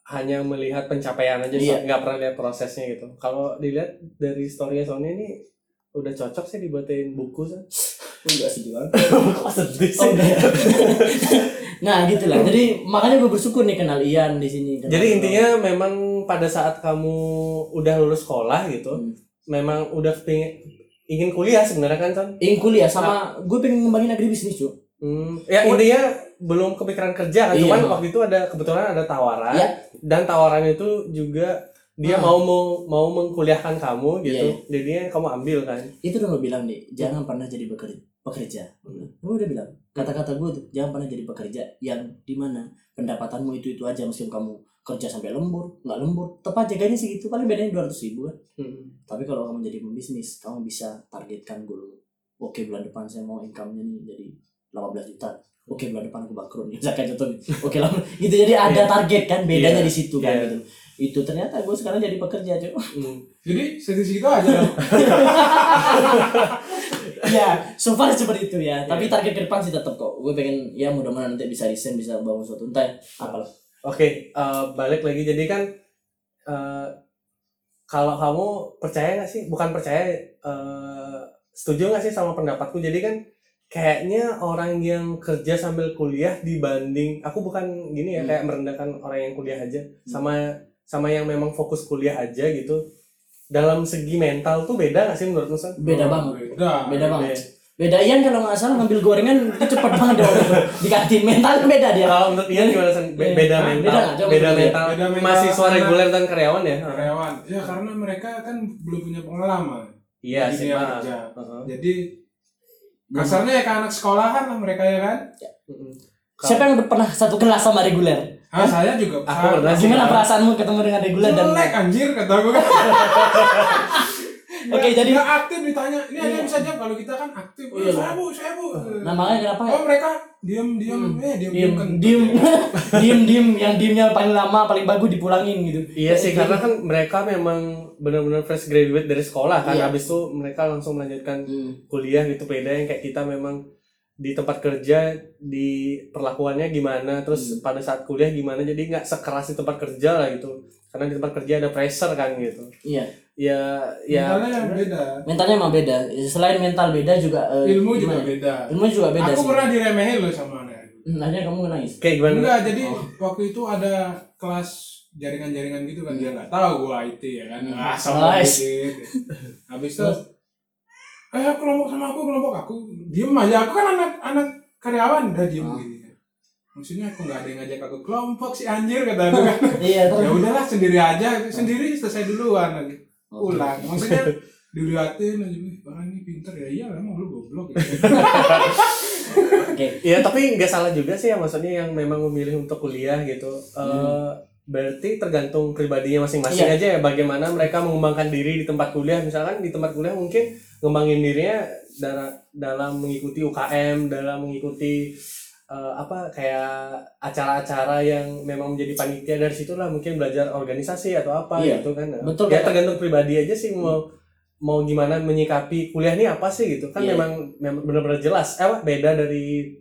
hanya melihat pencapaian aja,
Iya.
nggak pernah lihat prosesnya gitu. Kalau dilihat dari story Sony ini udah cocok sih dibuatin buku sih.
enggak sih juga
Kok sedih
Oh, enggak. nah gitulah jadi makanya gue bersyukur nih kenal Ian di sini kenal
Jadi intinya memang pada saat kamu udah lulus sekolah gitu,
Hmm.
memang udah pengen ingin kuliah sebenarnya kan Son?
ingin kuliah sama gue pengen ngembangin agribisnis cuy
Hmm, ya intinya belum kepikiran kerja kan,
Iya.
cuman waktu itu ada kebetulan ada tawaran
Iya.
dan tawaran itu juga dia
Hmm.
mau mau mau mengkuliahkan kamu gitu,
Iya,
jadinya kamu ambil kan.
itu udah gue bilang nih jangan pernah jadi bekerja pekerja gue udah bilang kata-kata gue tuh jangan pernah jadi pekerja yang di mana pendapatanmu itu itu aja meskipun kamu kerja sampai lembur nggak lembur tepat jaganya segitu paling bedanya dua ratus ribu kan
Hmm.
tapi kalau kamu jadi pembisnis kamu bisa targetkan goal oke bulan depan saya mau income nya nih jadi 18 juta oke bulan depan aku bangkrut nih zakat contoh nih. oke lah gitu jadi ada
Iya.
target kan bedanya
Iya.
di situ kan
Iya.
gitu itu ternyata gue sekarang jadi pekerja cuy
Hmm.
Jadi segitu-segitu aja dong.
ya so far seperti itu ya tapi target ke depan sih tetap kok gue pengen ya mudah-mudahan nanti bisa desain bisa bangun suatu entah ya, apalah
Oke, eh, balik lagi. Jadi kan eh, kalau kamu percaya nggak sih? Bukan percaya, eh, setuju nggak sih sama pendapatku? Jadi kan kayaknya orang yang kerja sambil kuliah dibanding aku bukan gini ya
Hmm.
kayak merendahkan orang yang kuliah aja sama sama yang memang fokus kuliah aja gitu. Dalam segi mental tuh beda nggak sih menurut Nusa?
beda banget
Beda.
beda banget beda Ian kalau nggak salah ngambil gorengan itu cepet banget itu. di kantin mental beda dia
Kalau menurut Ian gimana San? Be- Beda
Hah?
mental,
Beda
beda
menurut
mental,
Beda mental
mahasiswa reguler dan karyawan ya?
Karyawan. Ya karena mereka kan belum punya pengalaman.
Iya
di
sih,
kerja.
Heeh.
Jadi kasarnya ya kayak anak sekolahan lah mereka ya kan.
Mm-mm.
siapa yang udah pernah satu kelas sama reguler
Ah saya juga.
Aku pernah sih.
gimana perasaanmu ketemu dengan reguler dan
Jelek anjir kata gue kan.
Oke, jadi-
nggak aktif ditanya. Ini ada yang bisa jawab kalau kita kan aktif. Oh,
Iya.
saya bu, saya bu.
nah makanya kenapa
Oh mereka diam diam
Hmm.
eh diam
diem
kan.
diem diem diem yang diemnya paling lama paling bagus dipulangin gitu
Iya sih, karena kan mereka memang benar-benar fresh graduate dari sekolah kan.
Iya.
Habis itu mereka langsung melanjutkan
Hmm.
kuliah gitu. Beda yang kayak kita memang di tempat kerja di perlakuannya gimana, terus
Hmm.
pada saat kuliah gimana. Jadi nggak sekeras di tempat kerja lah gitu. Karena di tempat kerja ada pressure kan gitu.
iya
Ya, ya.
Mentalnya yang beda.
mentalnya emang beda selain mental beda juga eh,
Ilmu juga
gimana?
beda.
ilmu juga beda
Aku
sih
pernah diremehin loh sama anak.
Hmm, akhirnya kamu nangis
Kayak gimana?
Enggak, jadi
Oh.
waktu itu ada kelas jaringan-jaringan gitu kan dia nggak tahu gua IT ya kan.
Hmm.
Ah, sama
Nice.
dikit. Habis itu eh kelompok sama aku, kelompok aku. Diem aja, aku kan anak anak karyawan udah diem
Ah.
gini kan. Maksudnya aku nggak ada yang ngajak aku kelompok si anjir kata aku kan.
iya
ya udahlah sendiri aja, sendiri selesai duluan lagi.
Oke.
Pulang. Maksudnya dilihatin aja, "Wih, orang ini pinter ya. Iya, emang lu goblok ya.
oke
Ya tapi nggak salah juga sih ya maksudnya yang memang memilih untuk kuliah gitu. Eh, berarti tergantung pribadinya masing-masing
Iya.
aja ya bagaimana mereka mengembangkan diri di tempat kuliah. Misalkan di tempat kuliah mungkin ngembangin dirinya dalam dalam mengikuti UKM, dalam mengikuti eh, apa kayak acara-acara yang memang menjadi panitia dari situlah mungkin belajar organisasi atau apa
Iya.
gitu kan.
Betul,
Ya tergantung pribadi aja sih mau mau gimana menyikapi kuliah ini apa sih gitu. Kan
Iya.
memang memang benar-benar jelas. Eh beda dari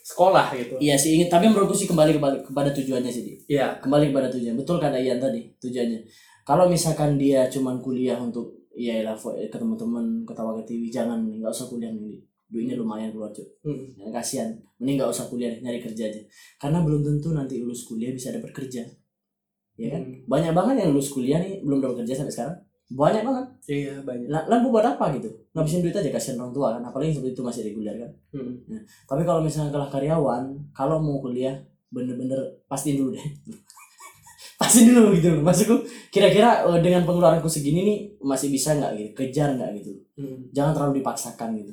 sekolah gitu.
Iya sih ingin tapi menurutku sih kembali kepada, kepada tujuannya sih
iya.
Kembali kepada tujuan. Betul kata Ian tadi tujuannya. Kalau misalkan dia cuman kuliah untuk ya lah ketemu teman ketawa ketiwi jangan nggak usah kuliah nih duitnya lumayan keluar cuy
Mm.
ya, kasihan. Mending nggak usah kuliah nyari kerja aja. Karena belum tentu nanti lulus kuliah bisa dapat kerja. Ya kan?
Hmm.
banyak banget yang lulus kuliah nih belum dapat kerja sampai sekarang. Banyak banget.
Iya banyak.
Lah gua buat apa gitu? Ngabisin duit aja kasihan orang tua kan? Apalagi seperti itu masih reguler kan?
Mm.
tapi kalau misalnya kalah karyawan kalau mau kuliah bener-bener pastiin dulu deh. Pastiin dulu gitu. Loh maksudku kira-kira eh, dengan pengeluaranku segini nih masih bisa nggak gitu? Kejar nggak gitu?
Mm.
jangan terlalu dipaksakan gitu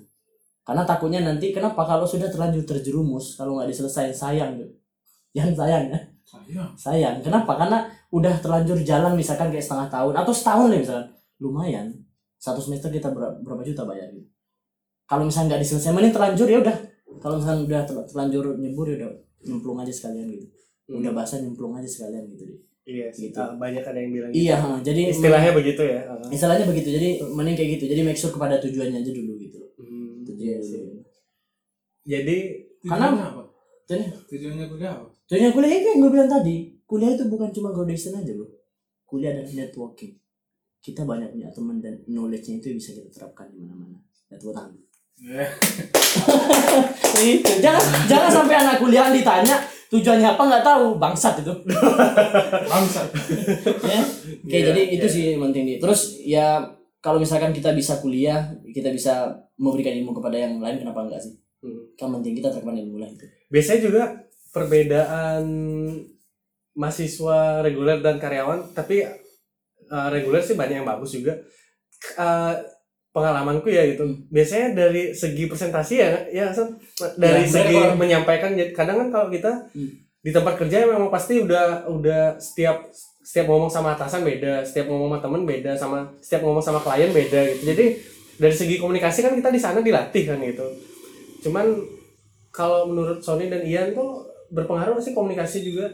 karena takutnya nanti kenapa? Kalau sudah terlanjur terjerumus kalau nggak diselesain sayang tuh. Jangan sayang ya.
Sayang.
sayang. Kenapa? Karena udah terlanjur jalan misalkan kayak setengah tahun atau setahun lah misalkan. Lumayan. Satu semester kita berapa, berapa juta bayar gitu. Kalau misalnya nggak diselesaikan mending terlanjur ya udah. Kalau misalnya udah ter- terlanjur nyebur ya udah nyemplung aja sekalian gitu.
Hmm.
udah basah nyemplung aja sekalian gitu deh.
Iya sih
Gitu.
Banyak ada yang bilang
iya
gitu.
jadi
istilahnya begitu ya. Ah.
istilahnya begitu. Jadi mending kayak gitu. Jadi make sure kepada tujuannya aja dulu gitu
jadi
Karena-
apa?
Tujuannya-
Tujuannya kuliah apa?
Tujuannya kuliah itu yang gue bilang tadi. Kuliah itu bukan cuma graduation aja bro. Kuliah adalah networking. Kita banyak punya teman dan knowledge-nya itu bisa kita terapkan di mana-mana. Tangan
Eh,
itu. Jangan jangan sampai anak kuliah ditanya tujuannya apa? Nggak tahu. Bangsat itu.
Bangsa.
ya. Oke,
Iya,
jadi itu
iya.
sih penting nih terus ya kalau misalkan kita bisa kuliah kita bisa memberikan ilmu kepada yang lain kenapa enggak sih
Hmm.
kan penting kita terapkan ilmu lah itu
biasanya juga perbedaan mahasiswa reguler dan karyawan tapi uh, reguler sih banyak yang bagus juga Uh, pengalamanku ya gitu
Hmm.
biasanya dari segi presentasi ya ya San? dari
Ya,
segi
kalau-
menyampaikan kadang kan kalau kita
Hmm.
di tempat kerja memang pasti udah udah setiap setiap ngomong sama atasan beda setiap ngomong sama temen beda sama setiap ngomong sama klien beda gitu jadi dari segi komunikasi kan kita di sana dilatih kan gitu cuman kalau menurut Sony dan Ian tuh berpengaruh sih komunikasi juga?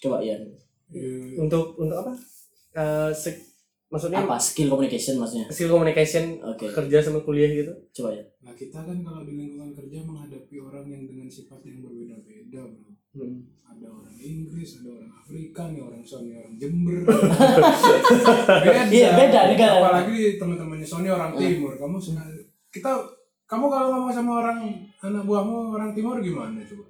Coba Ian.
Eh,
untuk untuk apa? Eh, sek- maksudnya
apa? Skill communication maksudnya?
skill communication
oke.
kerja sama kuliah gitu?
Coba ya
Nah kita kan kalau di lingkungan kerja menghadapi orang yang dengan sifat yang berbeda-beda bro.
Hmm.
ada orang Inggris, ada orang Afrika, nih orang Sony, orang Jember. beda.
Iya, beda negara.
Apalagi teman-temannya Sony orang Timur. Kamu suka kita kamu kalau ngomong sama orang anak buahmu orang Timur gimana coba?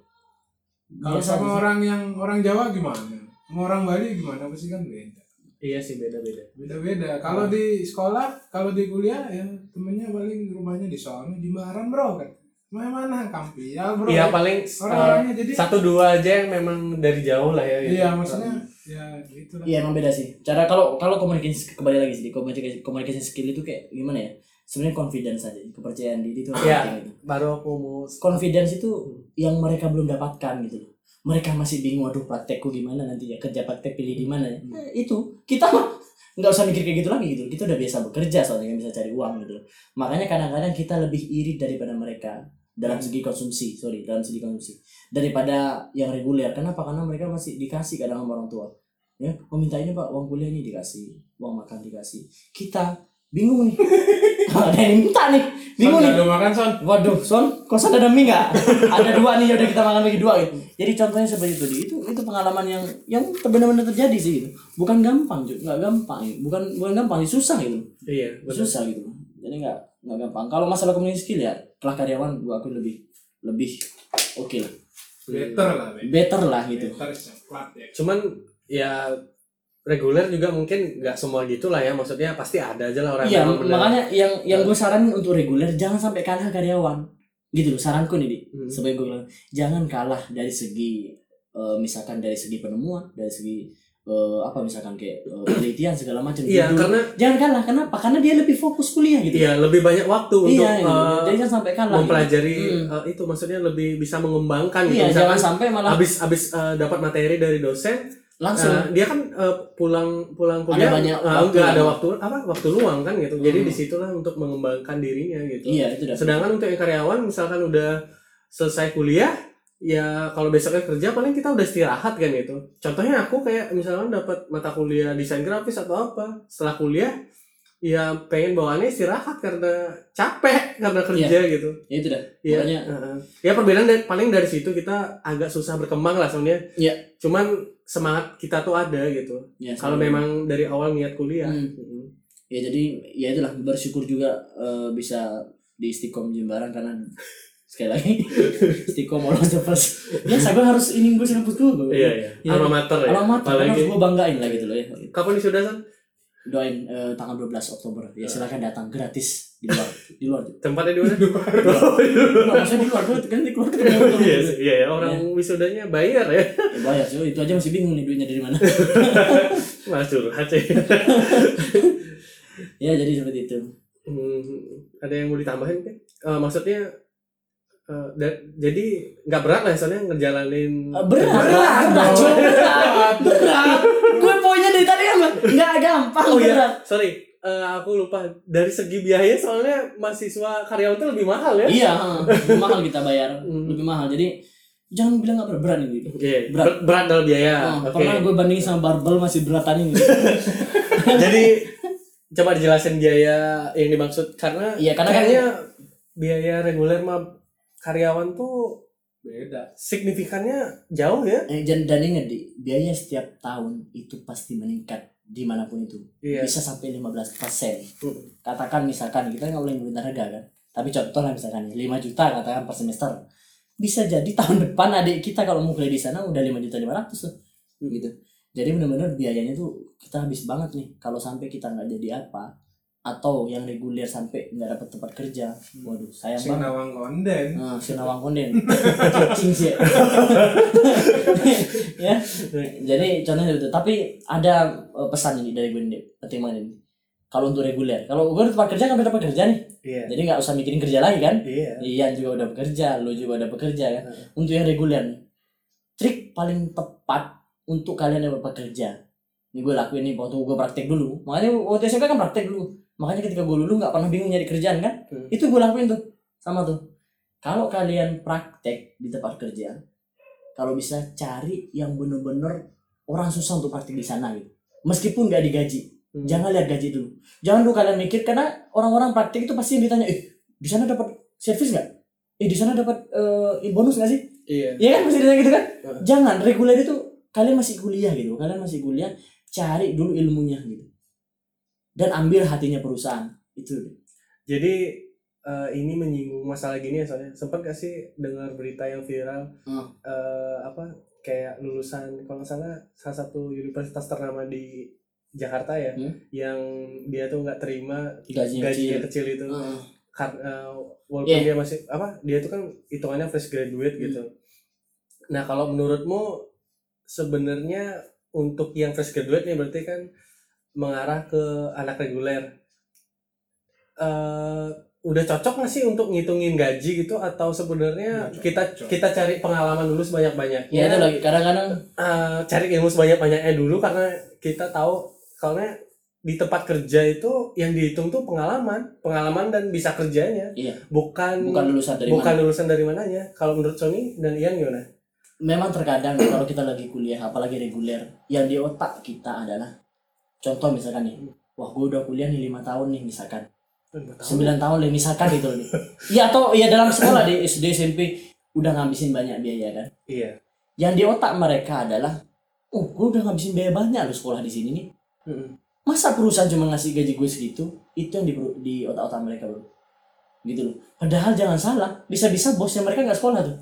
Kalau
Biasa
sama
aja.
orang yang orang Jawa gimana? Sama orang Bali gimana? Pasti kan beda.
iya sih beda beda
Beda-beda. Kalau di sekolah, kalau di kuliah ya temennya paling rumahnya di sana, Jimbaran bro kan. Mana mana Kampi ya bro.
iya paling
Orang-orangnya jadi
eh, satu dua aja yang memang dari jauh lah ya gitu.
Iya maksudnya ya gitu lah.
Iya emang beda sih. Cara kalau kalau komunikasi kembali lagi sih komunikasi komunikasi skill itu kayak gimana ya? Sebenarnya confidence aja, kepercayaan diri itu penting gitu.
baru aku mau
Confidence itu yang mereka belum dapatkan gitu loh. Mereka masih bingung aduh praktekku gimana nanti ya kerja praktek pilih di mana ya. Eh, itu kita mah nggak usah mikir kayak gitu lagi gitu. Kita udah biasa bekerja soalnya kan bisa cari uang gitu. Makanya kadang-kadang kita lebih iri daripada mereka dalam segi konsumsi, sorry, dalam segi konsumsi daripada yang reguler. Kenapa? Karena mereka masih dikasih kadang sama orang tua. Ya, mau minta ini pak, uang kuliah ini dikasih, uang makan dikasih. Kita bingung nih, ada yang minta nih, bingung
Son,
nih.
makan son.
Waduh, Son, kosan ada mie nggak? ada dua nih, udah kita makan bagi dua gitu. Jadi contohnya seperti itu, Di. itu itu pengalaman yang yang benar-benar terjadi sih gitu. Bukan gampang, juga nggak gampang, ya. bukan bukan gampang, sih, susah gitu,
iya
susah gitu. Jadi nggak nggak gampang. Kalau masalah community skill ya, kelas karyawan gua aku lebih lebih oke lah,
Better lah. Be.
better lah gitu.
Better coklat ya.
cuman ya reguler juga mungkin nggak semua gitu lah ya maksudnya pasti ada aja lah orang
Iya,
yang
makanya yang yang gue saranin untuk reguler jangan sampai kalah karyawan. Gitu loh, saranku nih, Di.
Hmm.
Sebagai gue bilang, jangan kalah dari segi eh, misalkan dari segi penemuan, dari segi eh, apa misalkan kayak eh, penelitian segala macam.
iya
Judul.
karena
jangan kalah, kenapa? Karena dia lebih fokus kuliah gitu.
iya lebih banyak waktu untuk
Iya, gitu.
eh,
jadi jangan sampai kalah.
mempelajari
gitu. Hmm.
eh, itu maksudnya lebih bisa mengembangkan gitu
Iya, jangan
misalkan
sampai malah
habis habis eh, dapat materi dari dosen
langsung
eh, dia kan eh, pulang pulang kuliah
banyak
eh,
waktu
nggak ada
kan?
waktu apa waktu luang kan gitu jadi
Hmm.
di situlah untuk mengembangkan dirinya gitu
Iya, itu dah.
sedangkan untuk yang karyawan misalkan udah selesai kuliah ya kalau besoknya kerja paling kita udah istirahat kan gitu contohnya aku kayak misalkan dapat mata kuliah desain grafis atau apa setelah kuliah ya pengen bawaannya istirahat karena capek karena kerja gitu
Ya, itu dah.
Iya.
Makanya
Heeh. ya perbedaan dari, paling dari situ kita agak susah berkembang lah soalnya
Iya.
cuman semangat kita tuh ada gitu
ya,
kalau memang dari awal niat kuliah
Hmm.
Mm.
ya jadi ya itulah bersyukur juga eh, bisa di Istiqom Jembaran karena sekali lagi Istiqom all the first biasa gue harus ini gue silapus dulu
iya iya
Iya.
alma mater ya
karena
apalagi
harus gue banggain lah gitu loh ya
kapan sudah kan
doain eh, tanggal 12 Oktober. Ya silakan datang gratis di luar di luar.
Tempatnya di mana
Nggak, maksudnya di luar gue kan di luar ketemu
iya sih, iya ya orang wisudanya bayar ya.
Ya, bayar sih itu aja masih bingung nih duitnya dari mana.
Malah curhat sih
ya jadi seperti itu.
Hmm, ada yang mau ditambahin kan Eh, maksudnya da- jadi nggak berat lah soalnya ngejalanin
berat
Berat
berat. Cok, berat berat. Gue dari tadi apa nggak gampang
Oh iya, sorry. Eh, aku lupa dari segi biaya soalnya mahasiswa karyawan itu lebih mahal ya.
Iya, lebih mahal kita bayar,
Hmm.
lebih mahal. Jadi jangan bilang nggak berat, berat ini.
Iya,
Berat.
ber- berat dalam biaya.
Oh,
Oke.
Pernah gue bandingin sama barbel masih beratan ini.
Jadi coba dijelasin biaya yang dimaksud karena
Iya, karena kan-
kayaknya biaya reguler mah karyawan tuh
Beda.
signifikannya jauh ya.
eh, dan, dan ingat di biaya setiap tahun itu pasti meningkat di mana pun itu.
Iya.
Bisa sampai 15 persen.
Hmm.
Katakan misalkan kita nggak boleh ngomongin harga kan. Tapi contoh lah misalkan 5 juta katakan per semester. Bisa jadi tahun depan adik kita kalau mau kuliah di sana udah 5 juta 500 tuh. Gitu. Jadi benar-benar biayanya tuh kita habis banget nih kalau sampai kita nggak jadi apa atau yang reguler sampai nggak dapat tempat kerja. Waduh, sayang
Sing
banget.
nawang konden.
Nah, sinawang konden. Cacing sih. ya. Jadi contohnya itu. Tapi ada eh, pesan ini dari gue banget ini. Kalau untuk reguler, kalau gue tempat kerja kan dapat kerja nih,
Iya.
jadi nggak usah mikirin kerja lagi kan?
Iya.
Ian juga udah bekerja, lo juga udah bekerja kan.
Hmm.
Untuk yang reguler trik paling tepat untuk kalian yang bekerja. Ini gue lakuin nih waktu gue praktek dulu. Makanya waktu SMK kan praktek dulu. Makanya ketika gue dulu nggak pernah bingung nyari kerjaan kan?
Hmm.
Itu gue lakuin tuh sama tuh. Kalau kalian praktek di tempat kerja, kalau bisa cari yang bener-bener orang susah untuk praktik di sana gitu meskipun nggak digaji
Hmm.
jangan lihat gaji dulu jangan dulu kalian mikir karena orang-orang praktik itu pasti ditanya eh di sana dapat servis nggak eh di sana dapat eh, bonus nggak sih
Iya.
Iya kan pasti ditanya gitu kan jangan reguler itu kalian masih kuliah gitu kalian masih kuliah cari dulu ilmunya gitu dan ambil hatinya perusahaan itu
Jadi eh, ini menyinggung masalah gini ya soalnya sempat gak sih dengar berita yang viral
Hmm.
eh, apa kayak lulusan kalau nggak salah salah satu universitas ternama di Jakarta ya
Hmm.
yang dia tuh nggak terima
gajinya
gajinya
kecil
kecil itu
Heeh.
Kar- eh, walaupun
Iya.
dia masih apa dia itu kan hitungannya fresh graduate
Hmm.
gitu nah kalau menurutmu sebenarnya untuk yang fresh graduate nih berarti kan mengarah ke anak reguler. Eh udah cocok nggak sih untuk ngitungin gaji gitu? Atau sebenarnya kita
cocok.
kita cari pengalaman dulu sebanyak banyaknya
ya itu lagi. Kadang-kadang
cari ilmu sebanyak banyaknya dulu karena kita tahu karena di tempat kerja itu yang dihitung tuh pengalaman. Pengalaman dan bisa kerjanya.
Iya.
bukan
bukan lulusan dari
bukan
mana.
lulusan dari mananya. Kalau menurut Sony dan Ian gimana?
Memang terkadang kalau kita lagi kuliah apalagi reguler yang di otak kita adalah contoh misalkan nih wah gue udah kuliah nih lima tahun nih misalkan. Sembilan tahun nih misalkan gitu nih ya atau ya dalam sekolah di SD SMP udah ngabisin banyak biaya kan?
Iya.
Yang di otak mereka adalah oh gue udah ngabisin biaya banyak loh sekolah di sini nih. Masa perusahaan cuma ngasih gaji gue segitu? Itu yang di, di otak-otak mereka bro. Gitu loh. Padahal jangan salah bisa-bisa bosnya mereka nggak sekolah tuh.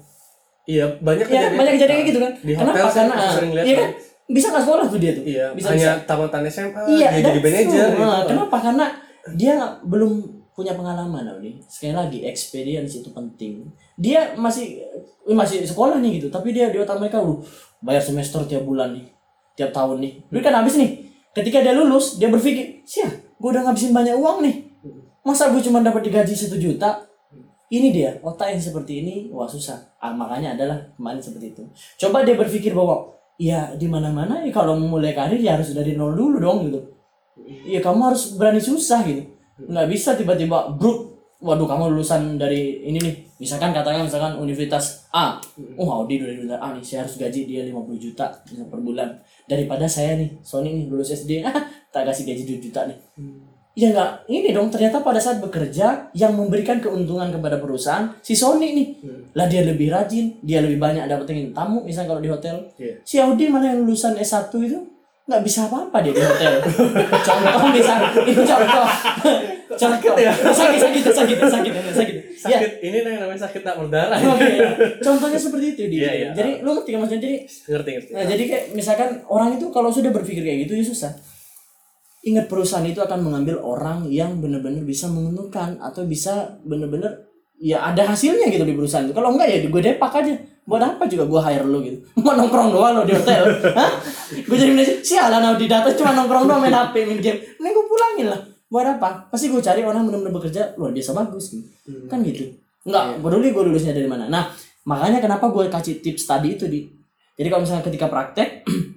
Iya banyak
ya banyak kejadian kayak gitu kan?
Di
Kenapa?
hotel
Karena-
sering lihat
iya
kan.
Bisa nggak sekolah tuh dia tuh?
Iya
Bisa-
hanya tamatan SMA
iya
dia jadi manajer gitu.
Nah, kenapa? Karena dia belum punya pengalaman nih sekali lagi experience itu penting. Dia masih eh, masih sekolah nih gitu tapi dia di otak mereka lu bayar semester tiap bulan nih tiap tahun nih. Duit kan habis nih. Ketika dia lulus dia berpikir sia gue udah ngabisin banyak uang nih. Masa gue cuma dapat digaji satu juta? Ini dia otak yang seperti ini wah susah. Ah, makanya adalah kemarin seperti itu. Coba dia berpikir bahwa ya di mana mana ya kalau mau mulai karir ya harus dari nol dulu dong gitu. Iya kamu harus berani susah gitu. Nggak bisa tiba-tiba bruk waduh kamu lulusan dari ini nih. Misalkan katakan misalkan universitas A. Oh Audi dari universitas A nih saya harus gaji dia 50 juta per bulan. Daripada saya nih Sony nih lulus SD tak kasih gaji 2 juta nih ya nggak ini dong ternyata pada saat bekerja yang memberikan keuntungan kepada perusahaan si Sony nih. Lah dia lebih rajin dia lebih banyak dapetin tamu misalnya kalau di hotel.
Iya.
si Audi malah yang lulusan S1 itu nggak bisa apa-apa dia di hotel. Contoh misalnya itu contoh. Contoh.
ya?
sakit sakit sakit sakit sakit sakit. Ya.
Sakit. Ini yang namanya sakit tak berdarah
oke ya. contohnya seperti itu dia
Iya, iya.
jadi lu ngerti kan maksudnya? Jadi
ngerti ngerti.
Nah, jadi kayak misalkan orang itu kalau sudah berpikir kayak gitu ya susah. Ingat perusahaan itu akan mengambil orang yang benar-benar bisa menguntungkan atau bisa benar-benar ya ada hasilnya gitu di perusahaan itu. Kalau enggak ya gue depak aja. Buat apa juga gue hire lo gitu. Mau nongkrong doang lo di hotel. Hah? Gue jadi manajer. Sialan di data cuma nongkrong doang main HP, main game. Ini gue pulangin lah. Buat apa? Pasti gue cari orang benar-benar bekerja luar biasa bagus gitu. Kan gitu. Enggak peduli gue lulusnya dari mana. Nah, makanya kenapa gue kasih tips tadi itu di jadi kalau misalnya ketika praktek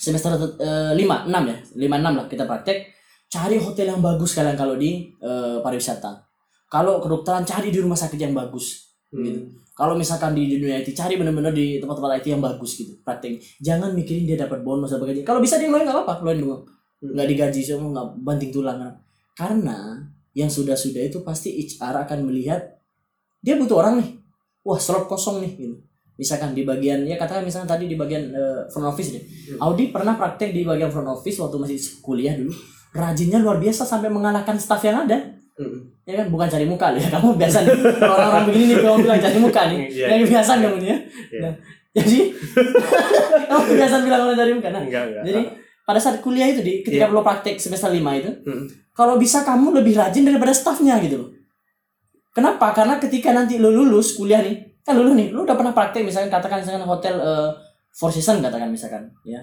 semester eh, lima enam ya. Lima enam lah kita praktek. Cari hotel yang bagus kalian kalau di eh, pariwisata. Kalau kedokteran cari di rumah sakit yang bagus gitu. Kalau misalkan di dunia IT cari benar-benar di tempat-tempat IT yang bagus gitu. Praktek. Jangan mikirin dia dapat bonus atau gaji. Kalau bisa dia ngeluarin nggak apa-apa. Ngeluarin doang nggak digaji semua nggak banting tulang. Karena yang sudah-sudah itu pasti HR akan melihat dia butuh orang nih. Wah slot kosong nih gitu misalkan di bagian ya katakan misalkan tadi di bagian eh, front office deh Audi pernah praktek di bagian front office waktu masih kuliah dulu rajinnya luar biasa sampai mengalahkan staff yang ada
Mm.
ya kan bukan cari muka loh ya kamu biasa nih orang-orang begini nih kamu bilang cari muka nih
Iya.
yang biasa kamu nih ya
Iya.
Nah, jadi kamu biasa bilang orang cari muka nah
enggak enggak
jadi pada saat kuliah itu di ketika
Iya.
lo praktek semester 5 itu
Mm.
kalau bisa kamu lebih rajin daripada staffnya gitu loh. Kenapa? Karena ketika nanti lo lulus kuliah nih, kan lulus nih, lo udah pernah praktek misalkan katakan misalkan hotel eh, Four Seasons katakan misalkan, ya.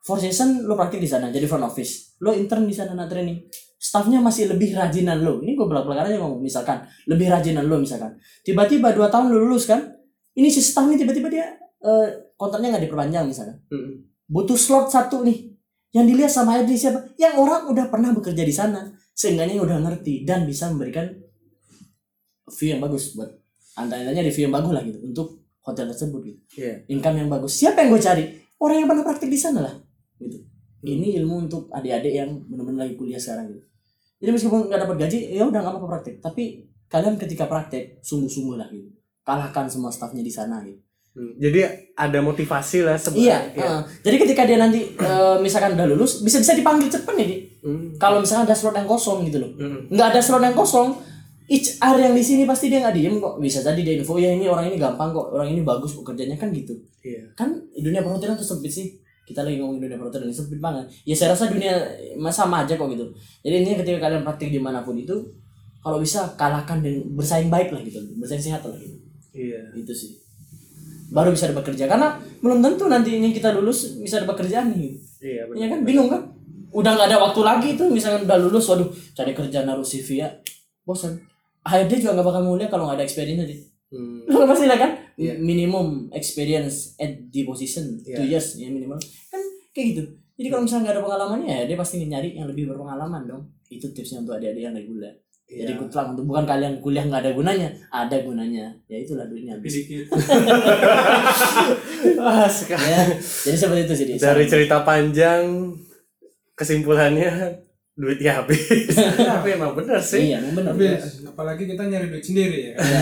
Four Seasons lo praktek di sana jadi front office. Lo intern di sana training. Staffnya masih lebih rajinan lo. Ini gue belak-belakan aja ngomong misalkan lebih rajinan lo misalkan. Tiba-tiba dua tahun lo lulus kan? Ini si staff nih tiba-tiba dia eh, kontraknya nggak diperpanjang misalkan
Mm.
butuh slot satu nih yang dilihat sama ID siapa yang orang udah pernah bekerja di sana seenggaknya udah ngerti dan bisa memberikan view yang bagus buat antara-antanya review yang bagus lah gitu untuk hotel tersebut gitu.
Iya.
income yang bagus. Siapa yang gue cari? Orang yang pernah praktik di sana lah gitu. Ini ilmu untuk adik-adik yang benar-benar lagi kuliah sekarang gitu. Jadi meskipun nggak dapat gaji ya udah nggak apa-apa praktek tapi kalian ketika praktek sungguh-sungguh lah gitu. Kalahkan semua staffnya di sana gitu.
Hmm, Jadi ada motivasi lah
iya
sebenarnya.
uh, jadi ketika dia nanti eh, misalkan udah lulus bisa bisa dipanggil cepat nih Di.
Hmm.
kalau misalkan ada slot yang kosong gitu loh.
Hmm.
nggak ada slot yang kosong HR yang di sini pasti dia nggak diem kok. Bisa jadi dia info ya ini orang ini gampang kok orang ini bagus kok kerjanya kan gitu.
Iya.
kan dunia perhotelan tuh sempit sih. Kita lagi ngomongin dunia perhotelan ini sempit banget. Ya saya rasa dunia sama aja kok gitu. Jadi ini ketika kalian praktik di mana pun itu kalau bisa kalahkan dan bersaing baik lah gitu. Bersaing sehat lah gitu.
Iya.
itu sih. Baru bisa dapat kerja. Karena belum tentu nanti ini kita lulus bisa dapat kerjaan nih.
Iya.
Iya kan? Bingung kan? Udah nggak ada waktu lagi tuh misalkan udah lulus waduh cari kerja naruh CV ya. Bosan HRD juga nggak bakal mau lihat kalau nggak ada experience tadi
Hmm.
Lu pasti lah kan?
Iya.
minimum experience at the position
Iya.
two years ya minimal. Kan kayak gitu. Jadi kalau misalnya nggak ada pengalamannya ya dia pasti nyari yang lebih berpengalaman dong. Itu tipsnya untuk adik-adik yang reguler. Jadi
Iya.
good luck. Untuk bukan kalian kuliah nggak ada gunanya ada gunanya. Ya itulah duitnya. Habis
Sedikit.
Wah,
ya jadi seperti itu sih Di.
dari cerita panjang kesimpulannya duitnya habis. Tapi emang benar sih.
iya memang benar
Habis, apalagi kita nyari duit sendiri ya. kan?
Iya.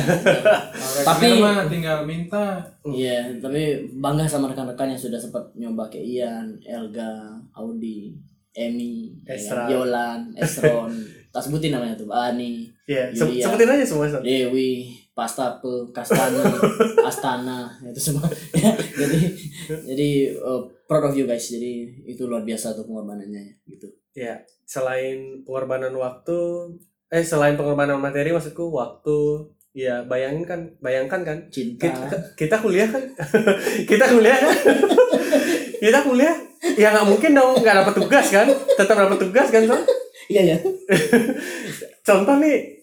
Tapi-
mah tinggal minta.
Iya, tapi bangga sama rekan-rekan yang sudah sempat nyoba kayak Ian, Elga, Audi, Emi, ya
Esra.
kan? Yolan, Esron, tak sebutin namanya tuh, Ani,
Iya, se-
Iya.
sebutin aja semua. Son.
Dewi, Pastape, Kastana, Astana, itu semua. Ya, jadi jadi uh, proud of you guys. Jadi itu luar biasa tuh pengorbanannya gitu.
Ya, selain pengorbanan waktu, eh selain pengorbanan materi maksudku waktu, ya bayangin kan, bayangkan kan,
Cinta.
kita, kita kuliah kan, kita kuliah kan, kita kuliah, ya nggak mungkin dong nggak dapat tugas kan, tetap dapat tugas kan, Son?
Iya ya.
Contoh nih,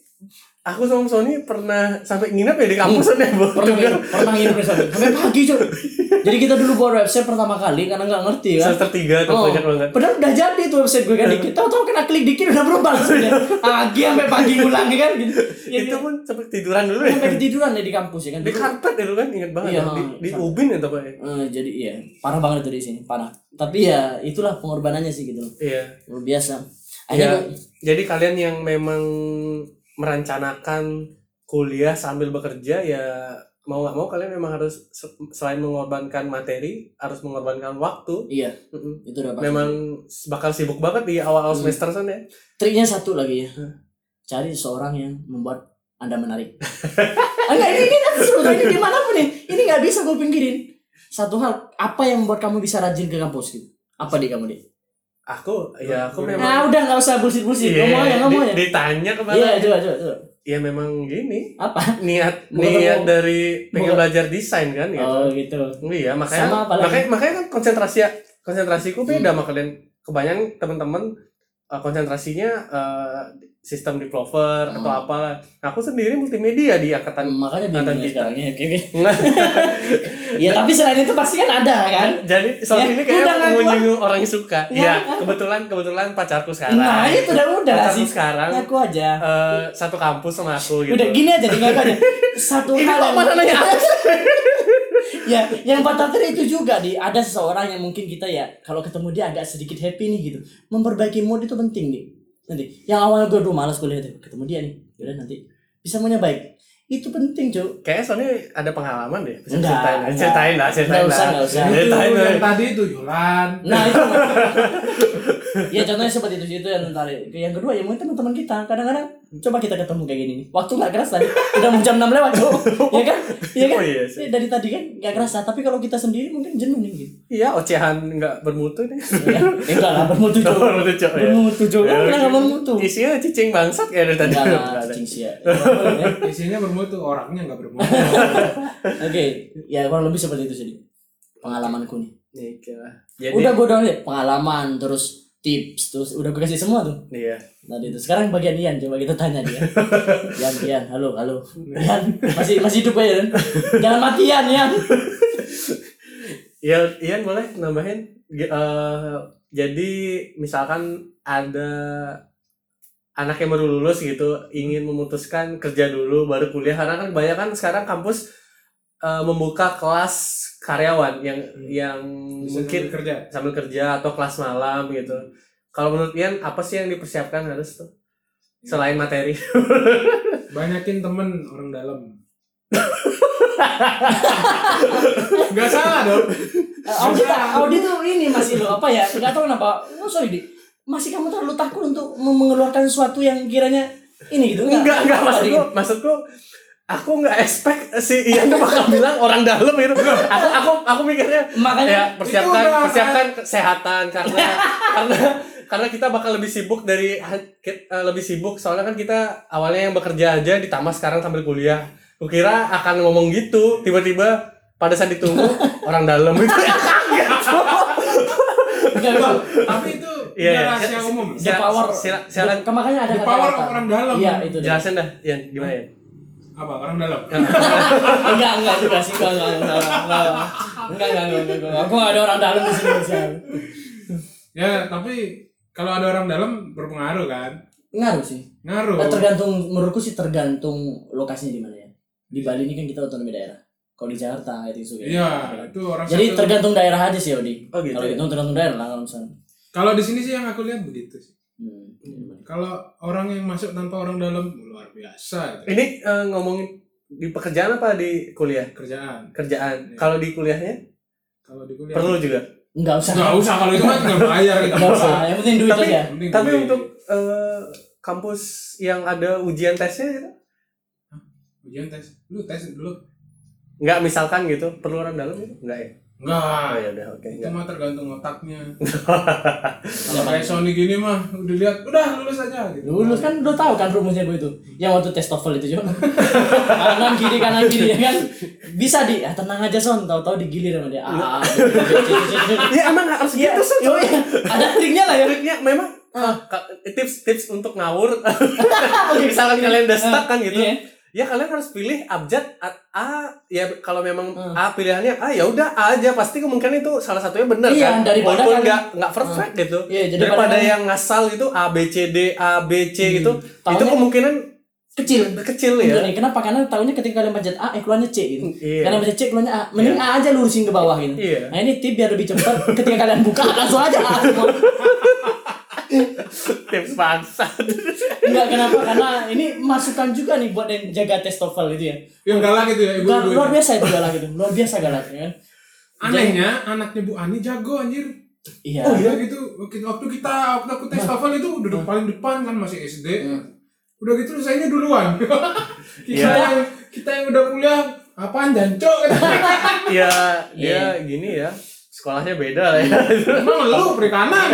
aku sama Sony pernah sampai nginep ya di kampus ya, Bu.
Pernah nginep, pernah nginep di sana. sampai pagi cuy. Jadi kita dulu buat website pertama kali karena nggak ngerti kan.
Semester tiga tuh
Oh,
banyak banget.
Padahal udah jadi tuh website gue kan dikit. Tahu-tahu kena klik dikit udah berubah langsung ya. Pagi sampai pagi ngulang ya kan gitu. Ya,
Itu pun sampai tiduran dulu ya.
sampai ketiduran ya di kampus ya kan.
Di karpet ya dulu kan, ingat banget.
Iya,
di, di
sama.
ubin ya Pak ya.
Eh, jadi iya, parah banget tuh di sini, parah. Tapi ya itulah pengorbanannya sih gitu.
Iya.
Luar biasa.
Ya,
Akhirnya
jadi kalian yang memang merencanakan kuliah sambil bekerja ya mau nggak mau kalian memang harus se- selain mengorbankan materi harus mengorbankan waktu.
iya,
Mm-mm.
itu udah pasti.
Memang bakal sibuk banget di awal-awal
Hmm.
semester sana ya.
triknya satu lagi ya. Cari seorang yang membuat Anda menarik. Ah, Enggak, ini ini kan sebenarnya di mana pun nih. Ini nggak bisa gue pinggirin. Satu hal, apa yang membuat kamu bisa rajin ke kampus gitu? Apa di kamu di?
Aku ya aku memang
Nah, udah nggak usah bullshit bullshit.
Iya,
ngomong aja, ngomong
di-
aja.
ditanya ke mana?
Iya, coba, coba, coba.
Ya memang gini
Apa?
niat
Mau
niat dari pengen
mau-
belajar desain kan gitu.
Oh, gitu.
Iya makanya
Sama apa lagi?
makanya makanya kan konsentrasi konsentrasiku beda sama kalian. Kebanyakan teman-teman uh, konsentrasinya uh, sistem developer
Hmm.
atau apa. Aku sendiri multimedia di angkatan.
Makanya
Angkatan
ya
kita.
sekarang ya. Oke, oke. Ya, tapi selain itu pasti kan ada kan?
Jadi soal
Ya,
ini kayak menyinggung orang yang suka.
Ya,
Iya,
ngaku.
kebetulan kebetulan pacarku sekarang.
Nah, itu udah udah
pacarku
sih.
sekarang
Ngaku aja.
uh, satu kampus sama aku gitu.
Udah gini aja ngaku aja. Satu
Ini
hal yang
mana nanya
ya, yang patah itu juga di ada seseorang yang mungkin kita ya kalau ketemu dia agak sedikit happy nih gitu. Memperbaiki mood itu penting nih. Nanti yang awalnya gue dulu malas kuliah tuh ketemu dia nih. Udah nanti bisa maunya baik. Itu penting, Cuk.
Kayaknya soalnya ada pengalaman deh. Bisa
Enggak,
ceritain,
enggak.
ceritain lah, ceritain
Nggak usah,
lah.
usah.
Itu
Ceritain lah.
yang tadi itu Yolan.
Nah itu Ya contohnya seperti itu itu yang ntar Yang kedua ya mungkin teman-teman kita Kadang-kadang Coba kita ketemu kayak gini nih. Waktu gak kerasa nih. Udah mau jam 6 lewat Cuk. Ya kan? Iya kan?
Oh iya sih.
Eh, Dari tadi kan gak kerasa Tapi kalau kita sendiri mungkin jenuh nih gitu.
Iya, ocehan nggak bermutu nih.
ya, eh, Enggak lah bermutu Cuk.
Bermutu, Cuk, ya.
Bermutu
Ya,
Kan gak bermutu?
Isinya cicing bangsat kayak dari tadi.
Enggak lah
Nggak ada.
cing sia
Isinya bermutu, orangnya nggak bermutu.
Oke Ya kurang lebih seperti itu sih Pengalamanku nih.
Iya lah. Jadi,
Udah gue liat Pengalaman Terus tips Terus udah gue kasih semua tuh
iya.
Tadi itu sekarang bagian Ian coba kita tanya dia. Ian, Ian, halo, halo. Ian, masih masih hidup ya, Ian? Jangan mati Ian, Ian.
Iya, Ian boleh nambahin. Eh, jadi misalkan ada anak yang baru lulus gitu ingin memutuskan kerja dulu baru kuliah karena kan kebanyakan sekarang kampus eh, membuka kelas karyawan yang yang
Bisa
mungkin
sambil kerja.
sambil kerja atau kelas malam gitu. Kalau menurut Ian apa sih yang dipersiapkan harus tuh selain materi?
Banyakin temen orang dalam. Gak salah dong.
Eh, Audi, Audi tuh ini masih lo apa ya? Enggak tahu kenapa. Oh, sorry, Di. Masih kamu terlalu takut untuk mengeluarkan sesuatu yang kiranya ini gitu
enggak enggak
Di?
maksudku maksudku aku nggak expect si Ian tuh bakal bilang orang dalam gitu. Aku aku aku mikirnya
Makanya
ya persiapkan
Itu udah-
persiapkan kesehatan karena karena karena kita bakal lebih sibuk dari eh, lebih sibuk soalnya kan kita awalnya yang bekerja aja ditambah sekarang sambil kuliah kukira akan ngomong gitu tiba-tiba pada saat ditunggu orang dalam itu kaget
enggak, enggak.
Tapi itu
Iya,
udah
iya.
rahasia umum.
The power.
Sila- silakan
makanya ada
The power orang dalam.
Iya, itu
jelasin dah Ian gimana ya
apa? Orang dalam?
Enggak enggak sudah sih enggak enggak enggak enggak enggak enggak enggak aku ada orang dalam di sini
ya tapi kalau ada orang dalam berpengaruh kan?
Ngaruh sih.
Ngaruh.
Nah, tergantung menurutku sih tergantung lokasinya di mana ya. Di Bali ini kan kita otonomi daerah. Kalau di Jakarta itu juga
iya gitu. itu orang
jadi tergantung daerah aja sih Odi.
Oh, gitu,
kalau
ya?
tergantung daerah lah kalau misalnya.
Kalau di sini sih yang aku lihat begitu sih.
Hmm.
Kalau orang yang masuk tanpa orang dalam luar biasa itu.
ini eh, ngomongin di pekerjaan apa di kuliah
kerjaan.
kerjaan
Iya.
kalau di kuliahnya
Kalau di kuliah
perlu juga
Enggak usah.
Nggak usah kalau itu kan tinggal bayar kita.
Enggak usah. Yang penting duit
Tapi-
aja.
Penting
tapi
duit.
untuk eh, kampus yang ada ujian tesnya gitu
ujian tes, lu tes dulu.
nggak misalkan gitu perlu orang dalam gitu nggak ya
Enggak.
ya udah oke
Itu
nggak
mah tergantung otaknya. Kalau kayak Sony gini mah udah lihat, udah lulus aja gitu.
Lulus kan udah tahu kan rumusnya gue itu. Yang waktu tes TOEFL itu juga. kanan kiri kanan kiri ya kan. Bisa di, ah, tenang aja son, tahu-tahu digilir sama dia. Ah,
ya emang harus
Iya,
gitu sih
yoi. ada triknya lah ya.
triknya memang tips-tips untuk ngawur misalkan kalian udah stuck kan gitu
Iya.
Ya kalian harus pilih abjad A, A ya kalau memang
Hmm.
A pilihannya A ya udah A aja pasti kemungkinan itu salah satunya benar
Iya,
kan
daripada
walaupun
kan-
nggak nggak perfect gitu
Iya, jadi
daripada
pada-
yang ngasal itu A B C D A B C gitu itu
Tahunya-
kemungkinan
Kecil.
kecil ya
nih, kenapa? Karena tahunya ketika kalian pencet A, eh keluarnya C gitu.
Iya.
Karena pencet C keluarnya A. Mending A aja lurusin ke bawah gitu.
Iya.
Nah ini tip biar lebih cepat. ketika kalian buka langsung aja A semua.
tips bangsa
Enggak kenapa? Karena ini masukan juga nih buat yang jaga tes TOEFL itu ya.
Yang galak gitu ya ibu
Luar, biasa itu galak gitu. Luar biasa galak ya kan.
Anehnya anaknya Bu Ani jago anjir.
Iya.
Oh iya gitu. Waktu kita waktu aku tes TOEFL itu duduk paling depan kan masih SD. Udah gitu sayanya duluan. kita
Iya.
yang kita yang udah kuliah apaan jancok
ya dia
Iya.
gini ya sekolahnya beda lah ya
Emang lu perikanan.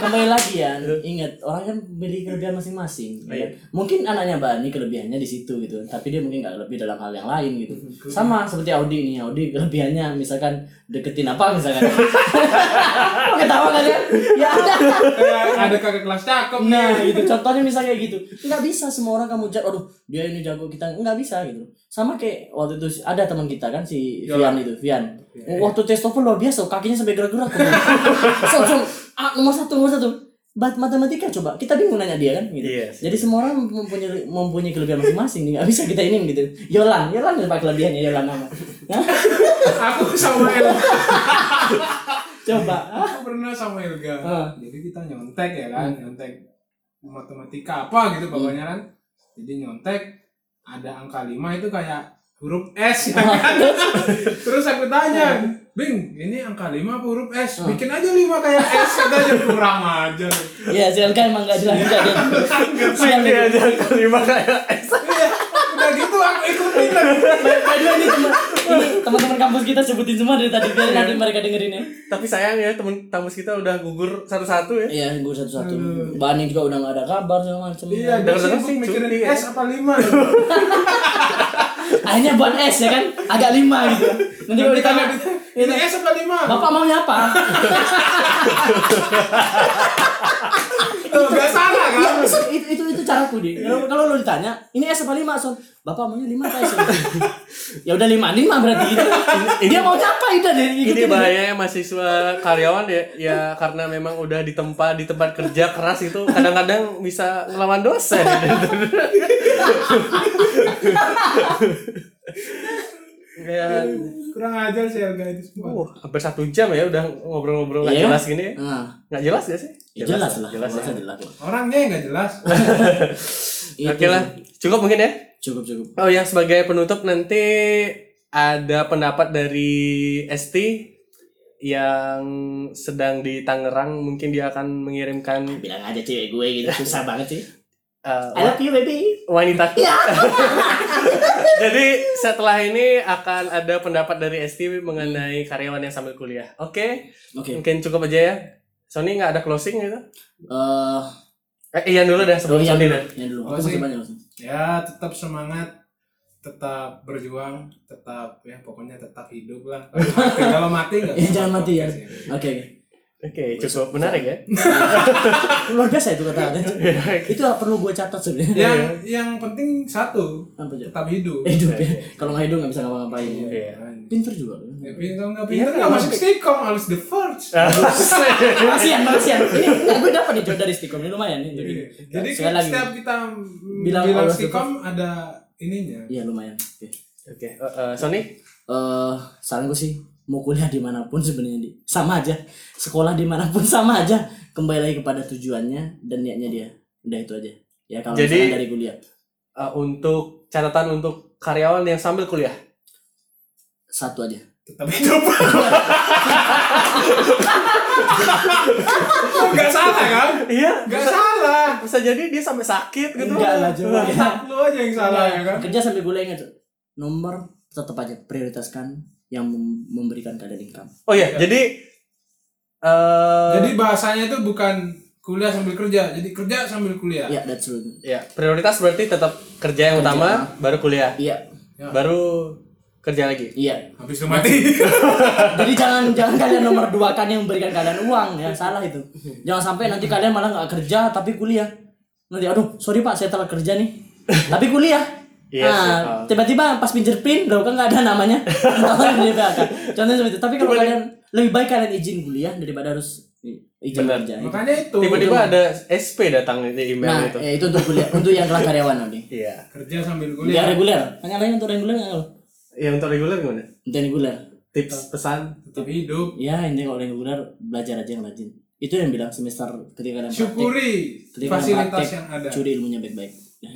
Kembali lagi ya, ingat orang kan memiliki kelebihan masing-masing. ya
Iya.
kan? Mungkin anaknya Bani kelebihannya di situ gitu, tapi dia mungkin nggak lebih dalam hal yang lain gitu. Sama seperti Audi nih, Audi kelebihannya misalkan deketin apa misalkan. Kok ketawa kalian? Ya ada.
Kayak ada kakak kelas cakep
Nah, gitu. Contohnya misalnya kayak gitu. Nggak bisa semua orang kamu jago, aduh, dia ini jago kita nggak bisa gitu. Sama kayak waktu itu ada teman kita kan si
Yola.
Vian itu, Vian. Waktu tes TOEFL luar biasa, kakinya sampai gerak-gerak. so, so, ah, nomor satu, nomor satu. Bat matematika coba kita bingung nanya dia kan gitu.
Yes.
Jadi semua orang mempunyai mempunyai kelebihan masing-masing nih nggak bisa kita ini gitu. Yolan, Yolan apa kelebihannya Yolan nama? Hah?
Aku sama Elga.
Coba.
Aku pernah sama Elga.
Ah.
Jadi kita nyontek ya kan, nyontek matematika apa gitu pokoknya kan. Jadi nyontek ada angka 5 itu kayak huruf S ya kan. Terus aku tanya, Bing, ini angka 5 apa huruf S? Bikin aja 5 kayak S katanya kurang aja.
Ya, si Elka emang nggak jelas juga dia. Sial
Dia
dia.
aja kelima kayak
Iya, udah gitu aku ikutin lagi.
The way, ini teman teman-teman kampus kita sebutin semua dari tadi biar nanti mereka dengerin ya.
tapi sayang ya temen kampus kita udah gugur satu-satu ya
Iya, gue satu-satu. Bani juga udah nggak ada kabar segala macam.
Iya,
Dengar-dengar sih
mikirin
ya.
S apa 5.
Akhirnya buat S ya kan, agak lima gitu. Nanti kalau ditanya,
ini S apa 5?
bapak maunya apa?
Tuh, gak salah kan?
Iya, itu, itu itu caraku deh. Kalau kalau lo ditanya, ini S apa lima son? Bapak maunya lima apa S? ya udah lima lima berarti gitu. Dia maunya apa udah deh.
ini bahayanya mahasiswa karyawan ya ya karena memang udah di tempat di tempat kerja keras itu kadang-kadang bisa ngelawan dosen Ya,
kurang ajar sih harga itu semua
uh, hampir satu jam ya udah ngobrol-ngobrol nggak
Iya.
jelas gini ya.
Nah,
Nggak jelas gak sih?
ya jelas, lah.
Jelas
Jelas,
ya.
jelas.
orangnya nggak jelas
Oke lah, cukup mungkin ya.
Cukup cukup.
Oh yang sebagai penutup nanti ada pendapat dari ST yang sedang di Tangerang mungkin dia akan mengirimkan
Bilang aja cewek gue gitu susah banget sih.
uh,
I love you baby.
wanita. Jadi setelah ini akan ada pendapat dari ST mengenai karyawan yang sambil kuliah. Oke,
Oke.
mungkin cukup aja ya. Sony nggak ada closing gitu?
Eh,
Eh, Ian dulu dah
oh
sebelum
iya
Sony
dulu.
dah.
Ya dulu.
Oh,
Aku masih
sih.
banyak langsung.
ya tetap semangat tetap berjuang tetap ya pokoknya tetap hidup lah kalau mati kalau mati nggak
Ya, jangan mati ya. Oke oke.
Oke, cukup menarik ya.
Luar biasa itu kata ada. itu perlu gue catat sebenarnya.
yang yang penting satu
Apa aja?
tetap hidup
Hidup ya. Kalau nggak hidup nggak bisa ngapa-ngapain.
Iya.
Pinter juga.
Ya, pintar nggak
Iya,
pintar nggak masuk stikom harus the first
Makasian, makasian. Ini nggak gue dapat nih dari stikom ini lumayan nih. Jadi,
Iya. Jadi setiap kita
Bilang
bilang, stikom ada ininya.
Iya lumayan. Oke.
Oke, eh, eh, Sony?
eh saran gue sih mau kuliah di mana pun sebenarnya di sama aja sekolah di mana pun sama aja kembali lagi kepada tujuannya dan niatnya dia udah itu aja ya kalau
Jadi-
dari kuliah
Eh, untuk catatan untuk karyawan yang sambil kuliah.
satu aja
Tetap hidup. Gak salah kan?
Iya,
Gak salah.
bisa jadi dia sampai sakit gitu.
enggak lah coba
Lu aja yang salah ya kan?
kerja sambil kuliah ingat nomor tetap aja prioritaskan yang mem- memberikan kalian income.
Oh iya, jadi eh
Jadi bahasanya itu bukan kuliah sambil kerja, jadi kerja sambil kuliah.
ya that's true.
ya prioritas berarti tetap kerja yang
Kerja.
utama, baru kuliah,
iya.
Baru kerja lagi.
iya.
Habis itu mati.
jadi jangan jangan kalian nomor dua kan yang memberikan kalian uang ya salah itu. Jangan sampai nanti kalian malah nggak kerja tapi kuliah. Nanti aduh sorry pak saya telah kerja nih. Tapi kuliah
Iya
nah,
oh.
tiba-tiba pas pinjer pin loh kan nggak ada namanya Namanya di PHK. contohnya seperti itu tapi kalau kalian lebih baik kalian izin kuliah daripada harus izin
Benar.
kerja
Makanya itu
Tiba-tiba ada SP datang di email
nah
itu.
ya, itu untuk kuliah untuk yang kelas karyawan nanti
Iya.
kerja sambil
yang
kuliah.
reguler hanya lain untuk reguler nggak lo
Ya untuk reguler gimana?
untuk yang reguler
Tips pesan
Tetap hidup.
ya ini kalau yang reguler belajar aja yang rajin itu yang bilang semester ketika kalian praktek
Syukuri
ketika
fasilitas
praktek,
yang ada.
curi ilmunya baik-baik Ya.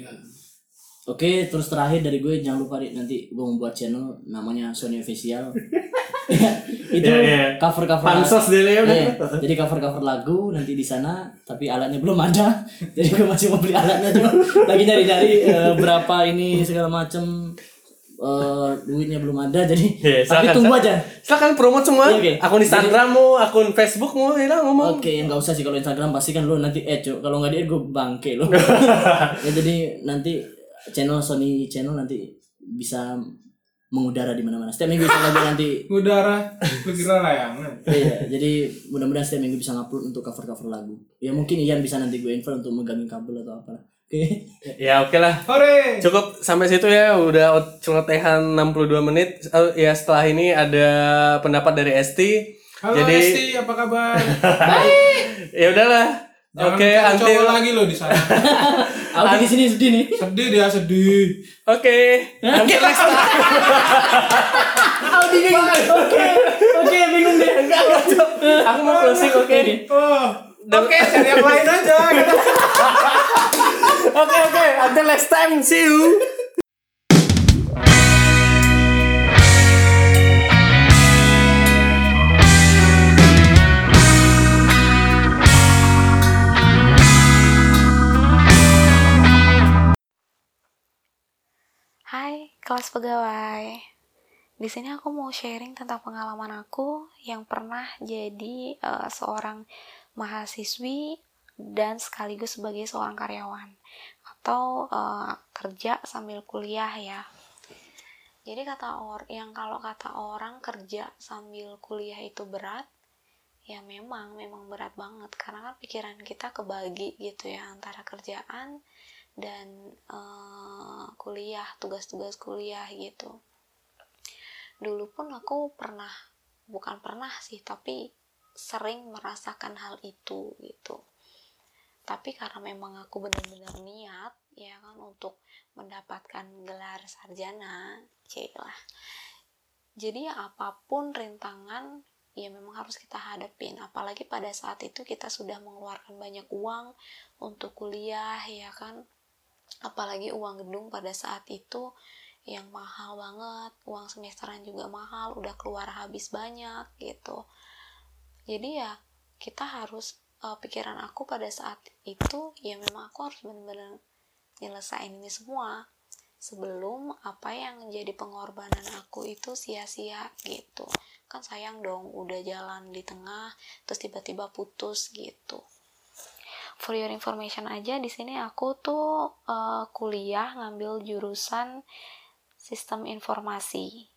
Ya.
Oke, terus terakhir dari gue jangan lupa nanti gue membuat channel namanya Sony Official. itu
Iya, iya.
cover cover
pansos dia ya udah.
jadi cover cover lagu nanti di sana, tapi alatnya belum ada. jadi gue masih mau beli alatnya cuma lagi nyari nyari berapa ini segala macem eh, duitnya belum ada jadi
Iya,
tapi
silakan,
tunggu
silakan.
aja.
Silakan promote semua.
Iya, oke.
Akun Instagrammu, akun Facebookmu, ya ngomong.
Oke, yang nggak usah sih kalau Instagram pasti kan lo nanti eh kalau nggak di gue bangke lo. ya jadi nanti channel Sony channel nanti bisa mengudara di mana-mana. Setiap minggu bisa lagi nanti.
Udara, kira layangan.
Iya, jadi mudah-mudahan setiap minggu bisa ngupload untuk cover-cover lagu. Ya mungkin Ian bisa nanti gue info untuk megangin kabel atau apa. Oke.
Ya oke lah.
Hore.
Cukup sampai situ ya, udah celotehan 62 menit. Oh, ya setelah ini ada pendapat dari ST.
Halo
Jadi
Esti, apa kabar?
ya udahlah.
Jangan
Oke, until
cowok lagi lo di sana.
Aku di sini sedih nih.
Sedih dia sedih.
Oke. Until next time.
Aku bingung. Oke. Oke, bingung deh.
Enggak. Aku mau closing oke.
Oh, oke cari yang lain aja.
Oke oke, until next time, see you.
Hai, kelas pegawai. Di sini aku mau sharing tentang pengalaman aku yang pernah jadi eh, seorang mahasiswi dan sekaligus sebagai seorang karyawan atau eh, kerja sambil kuliah ya. Jadi kata or yang kalau kata orang kerja sambil kuliah itu berat, ya memang memang berat banget karena kan pikiran kita kebagi gitu ya antara kerjaan dan eh, kuliah tugas-tugas kuliah gitu. Dulu pun aku pernah bukan pernah sih tapi sering merasakan hal itu gitu. Tapi karena memang aku benar-benar niat ya kan untuk mendapatkan gelar sarjana lah. Jadi ya apa pun rintangan ya memang harus kita hadapin. Apalagi pada saat itu kita sudah mengeluarkan banyak uang untuk kuliah ya kan apalagi uang gedung pada saat itu yang mahal banget uang semesteran juga mahal udah keluar habis banyak gitu. Jadi ya kita harus uh, pikiran aku pada saat itu ya memang aku harus benar-benar nyelesain ini semua. Sebelum apa yang jadi pengorbanan aku itu sia-sia gitu. Kan sayang dong udah jalan di tengah terus tiba-tiba putus gitu for your information aja di sini aku tuh uh, kuliah ngambil jurusan sistem informasi.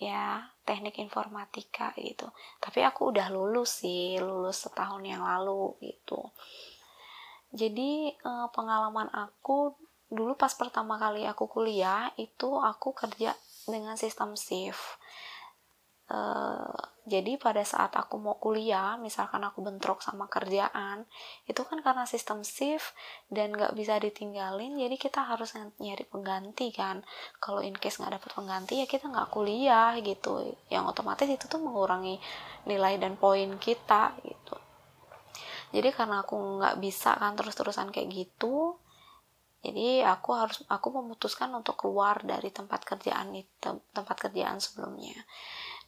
Ya teknik informatika gitu. Tapi aku udah lulus sih lulus setahun yang lalu gitu. Jadi uh, pengalaman aku dulu pas pertama kali aku kuliah itu aku kerja dengan sistem shift Uh, jadi pada saat aku mau kuliah, misalkan aku bentrok sama kerjaan, itu kan karena sistem shift dan nggak bisa ditinggalin, jadi kita harus nyari pengganti kan. Kalau in case nggak dapet pengganti ya kita nggak kuliah gitu. Yang otomatis itu tuh mengurangi nilai dan poin kita gitu. Jadi karena aku nggak bisa kan terus-terusan kayak gitu, jadi aku harus aku memutuskan untuk keluar dari tempat kerjaan itu tempat kerjaan sebelumnya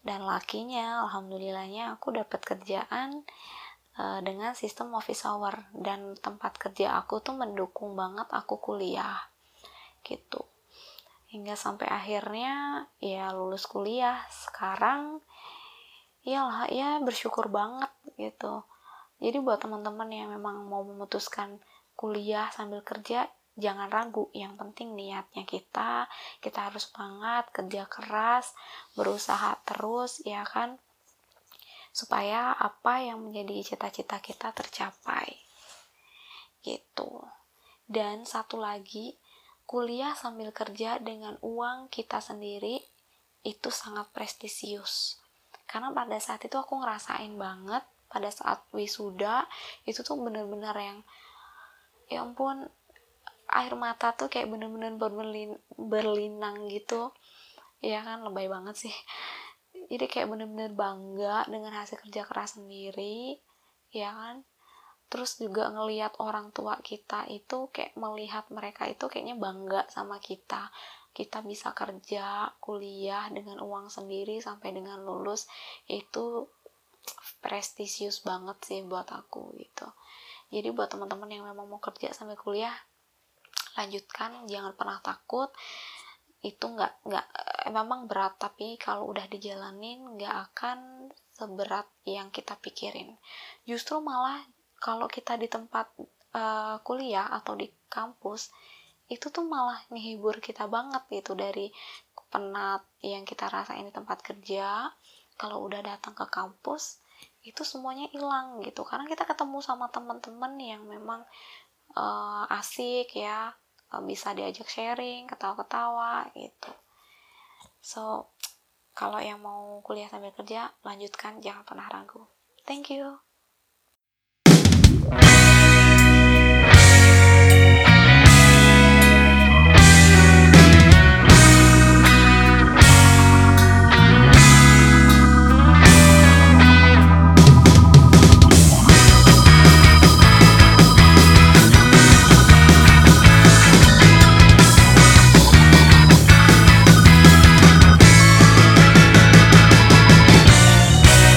dan lakinya alhamdulillahnya aku dapat kerjaan uh, dengan sistem office hour. Dan tempat kerja aku tuh mendukung banget aku kuliah gitu. Hingga sampai akhirnya ya lulus kuliah. Sekarang iyalah ya bersyukur banget gitu. Jadi buat teman-teman yang memang mau memutuskan kuliah sambil kerja jangan ragu yang penting niatnya kita kita harus semangat kerja keras berusaha terus ya kan? Supaya apa yang menjadi cita-cita kita tercapai. Gitu. Dan satu lagi kuliah sambil kerja dengan uang kita sendiri itu sangat prestisius. Karena pada saat itu aku ngerasain banget pada saat wisuda itu tuh bener-bener yang ya ampun air mata tuh kayak bener-bener berlin berlinang gitu. Ya kan lebay banget sih. Jadi kayak bener-bener bangga dengan hasil kerja keras sendiri ya kan? Terus juga ngelihat orang tua kita itu kayak melihat mereka itu kayaknya bangga sama kita. Kita bisa kerja kuliah dengan uang sendiri sampai dengan lulus itu prestisius banget sih buat aku gitu. Jadi buat teman-teman yang memang mau kerja sambil kuliah lanjutkan jangan pernah takut. Itu nggak nggak memang berat tapi kalau udah dijalanin nggak akan seberat yang kita pikirin. Justru malah kalau kita di tempat uh, kuliah atau di kampus itu tuh malah ngehibur kita banget gitu dari penat yang kita rasain di tempat kerja. Kalau udah datang ke kampus itu semuanya hilang gitu. Karena kita ketemu sama teman-teman yang memang uh, asik ya bisa diajak sharing ketawa-ketawa gitu. So kalau yang mau kuliah sambil kerja lanjutkan jangan pernah ragu. Thank you